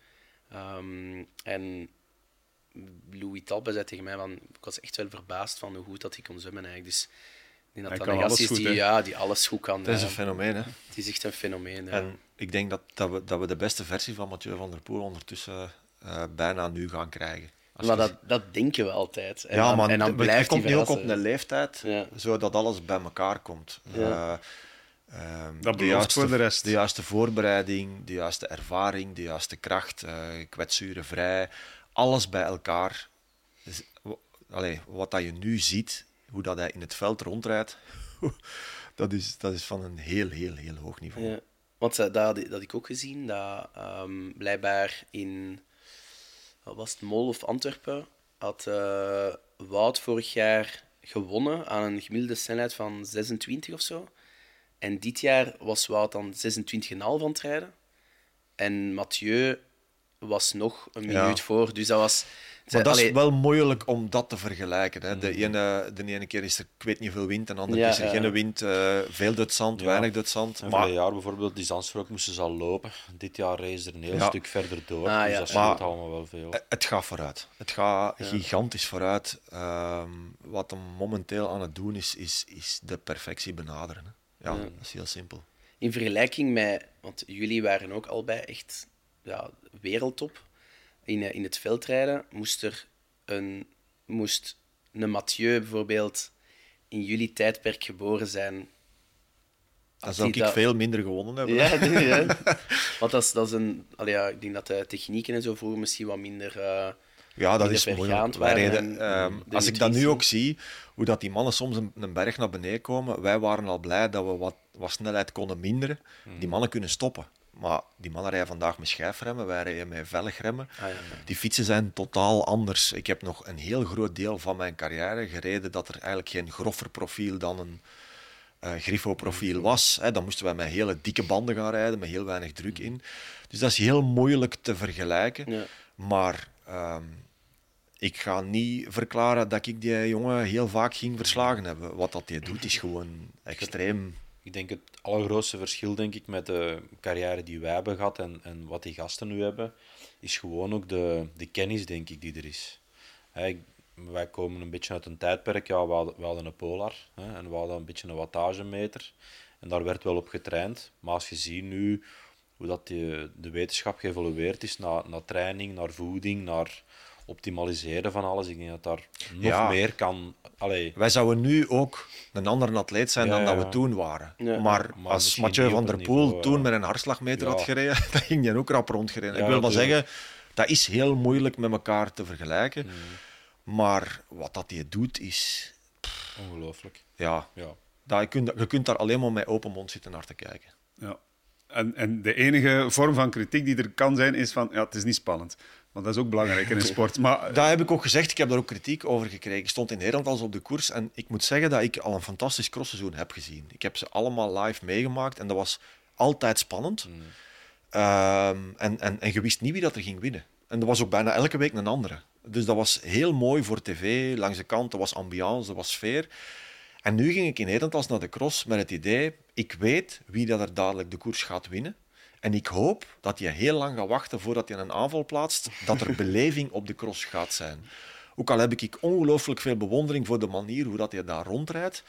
Um, en Louis Talpa zei tegen mij, van, ik was echt wel verbaasd van hoe goed dat hij kon zwemmen eigenlijk. Dus ik denk dat dat is die, ja, die alles goed kan. Het is een fenomeen, hè? Het is echt een fenomeen, En ik denk dat, dat, we, dat we de beste versie van Mathieu van der Poel ondertussen uh, bijna nu gaan krijgen. Maar dat, dat denken we altijd. En ja, dan, maar en dan blijft komt nu ook op een leeftijd, ja. zodat alles bij elkaar komt. Ja. Uh, dat de juiste, voor de rest. De juiste voorbereiding, de juiste ervaring, de juiste kracht, uh, kwetsurenvrij, alles bij elkaar. Dus, allez, wat dat je nu ziet, hoe dat hij in het veld rondrijdt, *laughs* dat, is, dat is van een heel, heel, heel hoog niveau. Ja. Want uh, dat, dat had ik ook gezien, dat um, blijkbaar in was het, Mol of Antwerpen, had uh, Wout vorig jaar gewonnen aan een gemiddelde snelheid van 26 of zo. En dit jaar was Wout dan 26,5 van het rijden. En Mathieu was nog een minuut voor. Dus dat was maar dat is wel moeilijk om dat te vergelijken. Hè. De, mm. ene, de ene keer is er ik weet niet veel wind, en de andere keer is er geen wind, uh, veel Duitsland, ja. weinig Duitsland. Maar vorig jaar bijvoorbeeld, die Zandstrook moesten ze al lopen. Dit jaar reizen er een heel stuk verder door. Ah, dus dat scheelt allemaal wel veel. Het gaat vooruit. Het gaat gigantisch vooruit. Uh, wat hem momenteel aan het doen is, is, is de perfectie benaderen. Hè. Ja, dat is heel simpel. In vergelijking met, want jullie waren ook al bij echt ja, wereldtop in, eh, in het veldrijden moest er een, moest een Mathieu bijvoorbeeld in jullie tijdperk geboren zijn. Dan zou ik dat... veel minder gewonnen hebben. Ja. *laughs* Want dat is, dat is een... Allee, ja, ik denk dat de technieken en zo vroeger misschien wat minder... Uh, ja, dat is moeilijk. Reden, ehm, als ik dat nu ook zie, hoe dat die mannen soms een, een, berg naar beneden komen, wij waren al blij dat we wat, wat snelheid konden minderen. Die hmm. mannen kunnen stoppen. Maar die mannen rijden vandaag met schijfremmen, wij rijden met velgremmen. Ah, ja, Die fietsen zijn totaal anders. Ik heb nog een heel groot deel van mijn carrière gereden dat er eigenlijk geen groffer profiel dan een uh, Griffo-profiel was. Hè. Dan moesten wij met hele dikke banden gaan rijden, met heel weinig druk in. Dus dat is heel moeilijk te vergelijken. Ja. Maar ehm, ik ga niet verklaren dat ik die jongen heel vaak ging verslagen hebben. Wat dat hij doet is gewoon extreem ik denk het allergrootste verschil denk ik, met de carrière die wij hebben gehad en, en wat die gasten nu hebben, is gewoon ook de, de kennis denk ik, die er is. wij komen een beetje uit een tijdperk, ja, we, hadden, we hadden een Polar hè, en we hadden een beetje een wattagemeter. En daar werd wel op getraind. Maar als je ziet nu hoe dat die, de wetenschap geëvolueerd is naar, naar training, naar voeding, naar optimaliseren van alles. Ik denk dat daar nog meer kan. Allee. Wij zouden nu ook een andere atleet zijn dan dat we toen waren. Maar, als Mathieu van der Poel toen met een hartslagmeter had gereden, *laughs* dan ging hij ook rap rondgereden. ik wil maar zeggen, dat is heel moeilijk met elkaar te vergelijken. Mm. Maar wat dat hij doet is. Ongelooflijk. Ja. ja. Dat, je, kunt, je kunt daar alleen maar met open mond zitten naar te kijken. Ja. En, en de enige vorm van kritiek die er kan zijn, is van ja, het is niet spannend. Want dat is ook belangrijk in een *laughs* sport. Maar... Dat heb ik ook gezegd. Ik heb daar ook kritiek over gekregen. Ik stond in Nederland als op de koers. En ik moet zeggen dat ik al een fantastisch crossseizoen heb gezien. Ik heb ze allemaal live meegemaakt. En dat was altijd spannend. Mm. Ehm, en, en, en je wist niet wie dat er ging winnen. En dat was ook bijna elke week een andere. Dus dat was heel mooi voor tv. Langs de kant, er was ambiance, er was sfeer. En nu ging ik in Nederland als naar de cross met het idee, ik weet wie dat er dadelijk de koers gaat winnen. En ik hoop dat je heel lang gaat wachten voordat je een aanval plaatst, dat er *laughs* beleving op de cross gaat zijn. Ook al heb ik ongelooflijk veel bewondering voor de manier hoe dat je daar rondrijdt.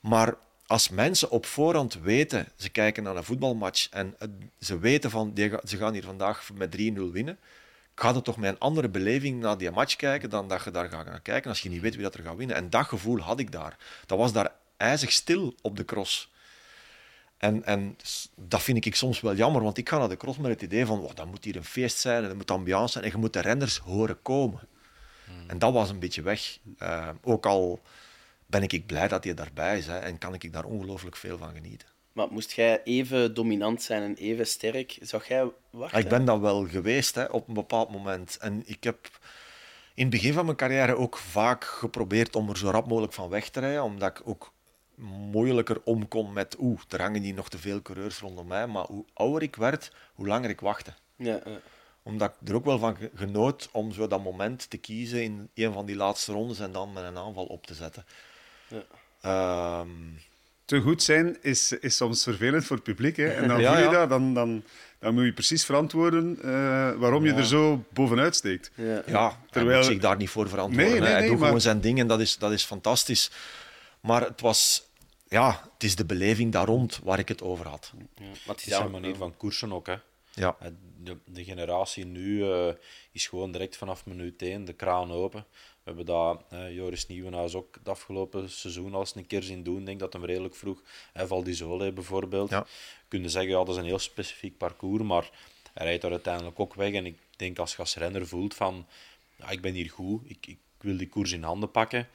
Maar als mensen op voorhand weten, ze kijken naar een voetbalmatch en ze weten van ze gaan hier vandaag met 3-0 winnen, gaat het toch met een andere beleving naar die match kijken dan dat je daar gaat gaan kijken als je niet weet wie dat er gaat winnen. En dat gevoel had ik daar. Dat was daar ijzig stil op de cross. En, en dat vind ik soms wel jammer, want ik ga naar de cross met het idee van oh, dat moet hier een feest zijn en er moet ambiance zijn en je moet de renners horen komen. Hmm. En dat was een beetje weg. Uh, ook al ben ik blij dat hij daarbij is hè, en kan ik daar ongelooflijk veel van genieten. Maar moest jij even dominant zijn en even sterk, zou jij wachten? Ik ben dat wel geweest hè, op een bepaald moment. En ik heb in het begin van mijn carrière ook vaak geprobeerd om er zo rap mogelijk van weg te rijden, omdat ik ook moeilijker om kon met oeh, er hangen hier nog te veel coureurs rondom mij. Maar hoe ouder ik werd, hoe langer ik wachtte. Ja, ja. Omdat ik er ook wel van genoot om zo dat moment te kiezen in een van die laatste rondes en dan met een aanval op te zetten. Ja. Ehm, te goed zijn is, is soms vervelend voor het publiek. Hè? En dan *laughs* ja, voel je dat, dan, dan, dan moet je precies verantwoorden uh, waarom je er zo bovenuit steekt. Ja, ja terwijl... hij moet zich daar niet voor verantwoorden. Nee, nee, hij doet gewoon zijn ding en dat is, dat is fantastisch. Maar het was... Ja, het is de beleving daar rond waar ik het over had. Ja, maar het is een manier van koersen ook. Hè. Ja. De, de generatie nu uh, is gewoon direct vanaf minuut 1 de kraan open. We hebben dat, eh, Joris Nieuwenhuis ook het afgelopen seizoen al eens een keer zien doen. Ik denk dat hem redelijk vroeg, eh, Valdizole bijvoorbeeld, ja. kunnen zeggen, ja, dat is een heel specifiek parcours, maar hij rijdt er uiteindelijk ook weg. En ik denk als je als renner voelt van, ja, ik ben hier goed, ik, ik wil die koers in handen pakken.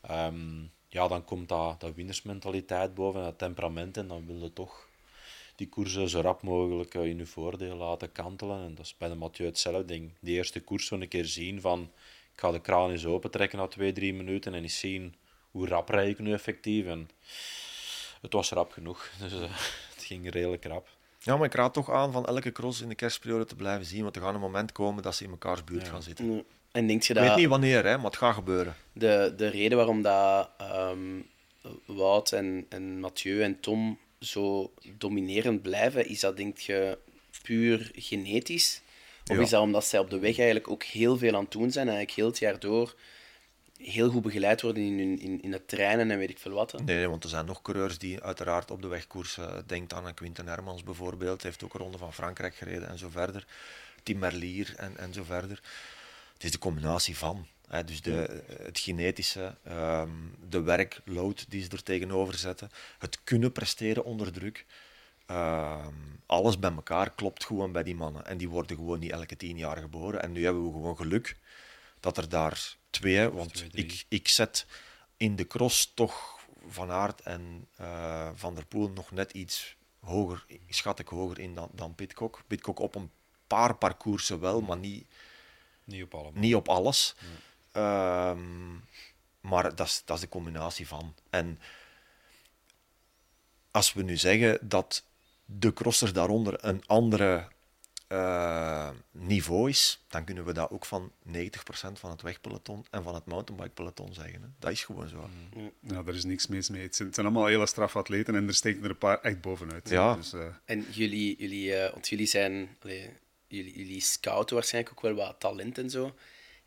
Ehm, ja, dan komt dat, dat winnersmentaliteit boven, dat temperament, en dan wil je toch die koersen zo rap mogelijk eh, in je voordeel laten kantelen. En dat is bij de Mathieu hetzelfde. ding. die eerste koers zo een keer zien van ik ga de kraan eens opentrekken na twee, drie minuten en eens zien hoe rap rijd ik nu effectief. En het was rap genoeg, *laughs* dus uh, het ging redelijk rap. Ja, maar ik raad toch aan van elke cross in de kerstperiode te blijven zien, want er gaat een moment komen dat ze in mekaars buurt gaan zitten. En je dat... Ik weet niet wanneer, hè, maar het gaat gebeuren. De, de reden waarom dat um, Wout en, en Mathieu en Tom zo dominerend blijven, is dat denk je puur genetisch? Of is dat omdat zij op de weg eigenlijk ook heel veel aan het doen zijn, eigenlijk heel het jaar door heel goed begeleid worden in, in, in het trainen en weet ik veel wat? Nee, want er zijn nog coureurs die uiteraard op de weg koersen. Denk aan Quinten Hermans bijvoorbeeld, heeft ook een ronde van Frankrijk gereden en zo verder. Tim Merlier en, en zo verder. Het is de combinatie van. Hè, dus de, het genetische, um, de werkload die ze er tegenover zetten, het kunnen presteren onder druk. Ehm, alles bij elkaar klopt gewoon bij die mannen. En die worden gewoon niet elke tien jaar geboren. En nu hebben we gewoon geluk dat er daar twee, want ik, ik zet in de cross toch Van Aert en uh, Van der Poel nog net iets hoger, schat ik hoger in dan, dan Pitcock. Pitcock op een paar parcoursen wel, maar niet, niet, op, allemaal. niet op alles. Ehm, maar dat is, dat is de combinatie van. En als we nu zeggen dat de crossers daaronder een andere uh, niveau is, dan kunnen we dat ook van 90% van het wegpeloton en van het mountainbike-peloton zeggen. Hè. Dat is gewoon zo. Ja, daar is niks mis mee. Het zijn, allemaal hele strafatleten en er steken er een paar echt bovenuit. Ja. Dus, uh... En jullie, jullie, uh, want jullie zijn, allee, jullie, jullie scouten waarschijnlijk ook wel wat talent en zo.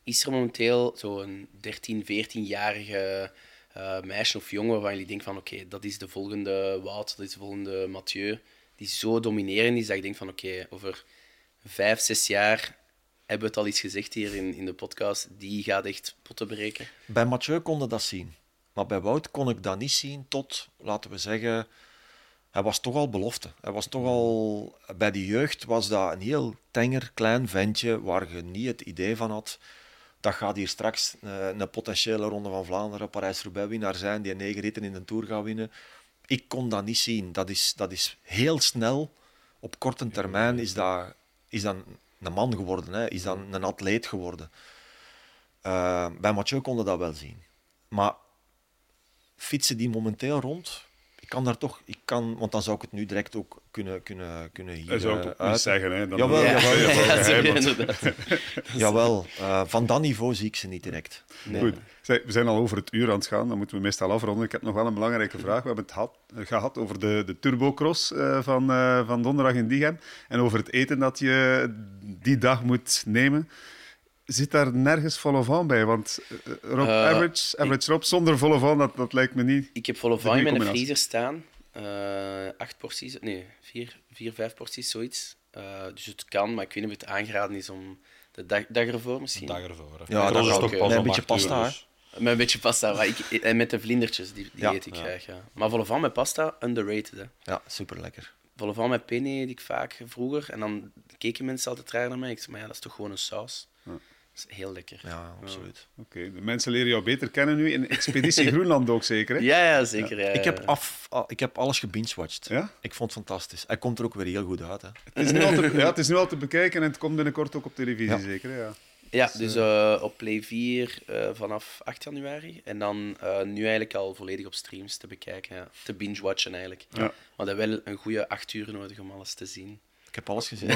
Is er momenteel zo'n 13, 14-jarige meisje of jongen waarvan jullie denken van oké, dat is de volgende Wout, dat is de volgende Mathieu die zo dominerend is dat ik denk van oké, over vijf, zes jaar hebben we het al iets gezegd hier in, in de podcast, die gaat echt potten breken. Bij Mathieu kon dat zien. Maar bij Wout kon ik dat niet zien tot, laten we zeggen, hij was toch al belofte. Hij was toch al, bij de jeugd was dat een heel tenger, klein ventje waar je niet het idee van had dat gaat hier straks een, eh, een potentiële Ronde van Vlaanderen, Parijs-Roubaix winnaar zijn, die negen ritten in de Tour gaat winnen ik kon dat niet zien. Dat is, dat is heel snel, op korte termijn is dat, is dat een man geworden, hè? is dan een atleet geworden. Uh, bij Mathieu konden dat wel zien. Maar fietsen die momenteel rond, kan daar toch, ik kan, want dan zou ik het nu direct ook kunnen, kunnen, kunnen hier Dat zou ik ook niet zeggen. Hè? Dan jawel, ja. jawel, Ja, *laughs* jawel. jawel uh, van dat niveau zie ik ze niet direct. Nee. Goed, we zijn al over het uur aan het gaan, dan moeten we meestal afronden. Ik heb nog wel een belangrijke vraag. We hebben het had, gehad over de, de turbocross uh, van, uh, van donderdag in Diegem en over het eten dat je die dag moet nemen zit daar nergens volle van bij. Want Rob, uh, average, average ik, Rob zonder volle van, dat, dat lijkt me niet. Ik heb volle van in mijn vriezer staan. Uh, acht porties, nee, vier, vier vijf porties, zoiets. Uh, dus het kan, maar ik weet niet of het aangeraden is om de dag, dag ervoor misschien. De dag ervoor. Hè. Ja, dat is toch pas met een beetje pasta. Dus. Met een beetje pasta. Maar ik, en met de vlindertjes, die, die ja. eet ik ja. graag. Ja. Maar volle van met pasta, underrated. Hè. Ja, super lekker. Volle van met penne eet ik vaak vroeger. En dan keken mensen altijd raar naar mij. Ik zei, maar ja, dat is toch gewoon een saus. Is heel lekker. Ja, absoluut. Ja. Oké, okay. de mensen leren jou beter kennen nu. In Expeditie *laughs* Groenland ook zeker, hè? Ja, ja zeker. Ja. Ja, ik, heb af, ik heb alles gebingewatcht. Ja? Ik vond het fantastisch. Hij komt er ook weer heel goed uit. Hè. Het, is nu al te, *laughs* ja, het is nu al te bekijken en het komt binnenkort ook op televisie, zeker? Hè? Ja. Ja, dus uh, op Play 4 uh, vanaf 8 januari. En dan uh, nu eigenlijk al volledig op streams te bekijken. Ja. Te binge-watchen eigenlijk. Ja. Maar dat wel een goede 8 uur nodig om alles te zien. Ik heb alles gezien.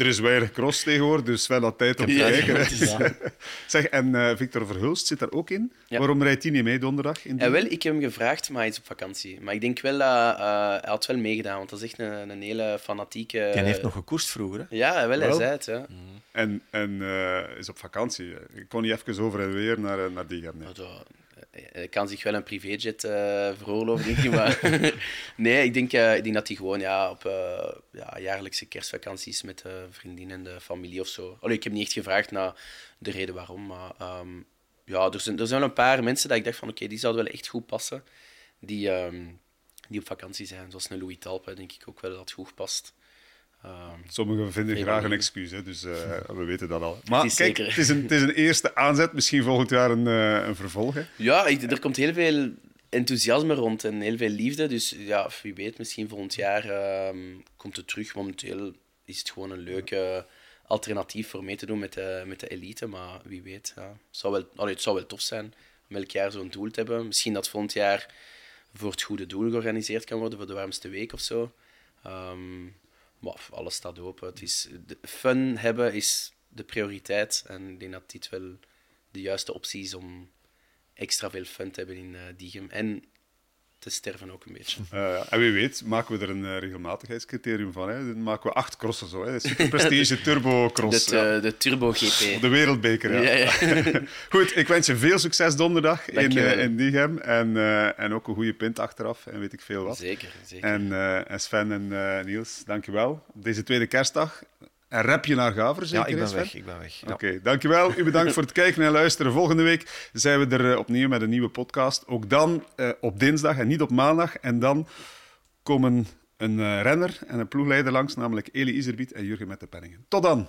er is weinig cross tegenwoordig, dus wel dat tijd om te kijken. *laughs* zeg, en eh, Victor Verhulst zit daar ook in. Ja. Waarom rijdt hij niet mee donderdag? In Ja, wel, ik heb hem gevraagd, maar hij is op vakantie. Maar ik denk wel dat eh, hij had wel meegedaan, want dat is echt een, een hele fanatieke... Die heeft nog gekoerst vroeger. Hè? Ja, wel, hij Wel? zei het. Ja. En, en eh, is op vakantie. Ik kon niet even over en weer naar, eh, naar die gaan. nee. Eh, kan zich wel een privéjet eh veroorloven, denk. Maar *laughs* nee, ik denk, eh, ik denk dat hij gewoon ja, op ja, jaarlijkse kerstvakanties met de vriendin en de familie of zo. Ik heb niet echt gevraagd naar de reden waarom. Maar ehm, ja, er zijn, er zijn wel een paar mensen dat ik dacht van oké, die zouden wel echt goed passen. Die, ehm, die op vakantie zijn. Zoals een Louis Talpe, denk ik ook wel dat het goed past. Ehm, Sommigen vinden graag een excuus, hè, dus eh, *laughs* we weten dat al. Maar is kijk, het is, een, het is een eerste aanzet. Misschien volgend jaar een, eh, een vervolg. Hè. Ja, ik, er komt heel veel enthousiasme rond en heel veel liefde. Dus ja, wie weet, misschien volgend jaar ehm, komt het terug. Momenteel is het gewoon een leuke alternatief voor mee te doen met de, met de elite. Maar wie weet, ja. het, zou wel, allee, het zou wel tof zijn om elk jaar zo'n doel te hebben. Misschien dat volgend jaar voor het goede doel georganiseerd kan worden, voor de warmste week of zo. Ehm, maar alles staat open. Het is, de fun hebben is de prioriteit. En ik denk dat dit wel de juiste optie is om extra veel fun te hebben in eh Diegem. En te sterven ook een beetje. En wie weet, maken we er een eh, regelmatigheidscriterium van. Hè. Dan maken we acht crossen zo. Hè. Super prestige *laughs* turbo cross. De, ja. eh, de Turbo GP. De wereldbeker, ja. Ja, ja. *laughs* Goed, ik wens je veel succes donderdag in, eh, in Diegem. En, en ook een goede pint achteraf en weet ik veel wat. Zeker, zeker. En, en Sven en Niels, dankjewel. Deze tweede kerstdag. En rap je naar Gaver, zeker? Ja, ik ben Sven? weg. Ik ben weg. Ja. Oké, dankjewel. U bedankt voor het kijken en luisteren. Volgende week zijn we er eh, opnieuw met een nieuwe podcast. Ook dan eh, op dinsdag en niet op maandag. En dan komen een eh, renner en een ploegleider langs, namelijk Eli Iserbiet en Jurgen met de Penningen. Tot dan!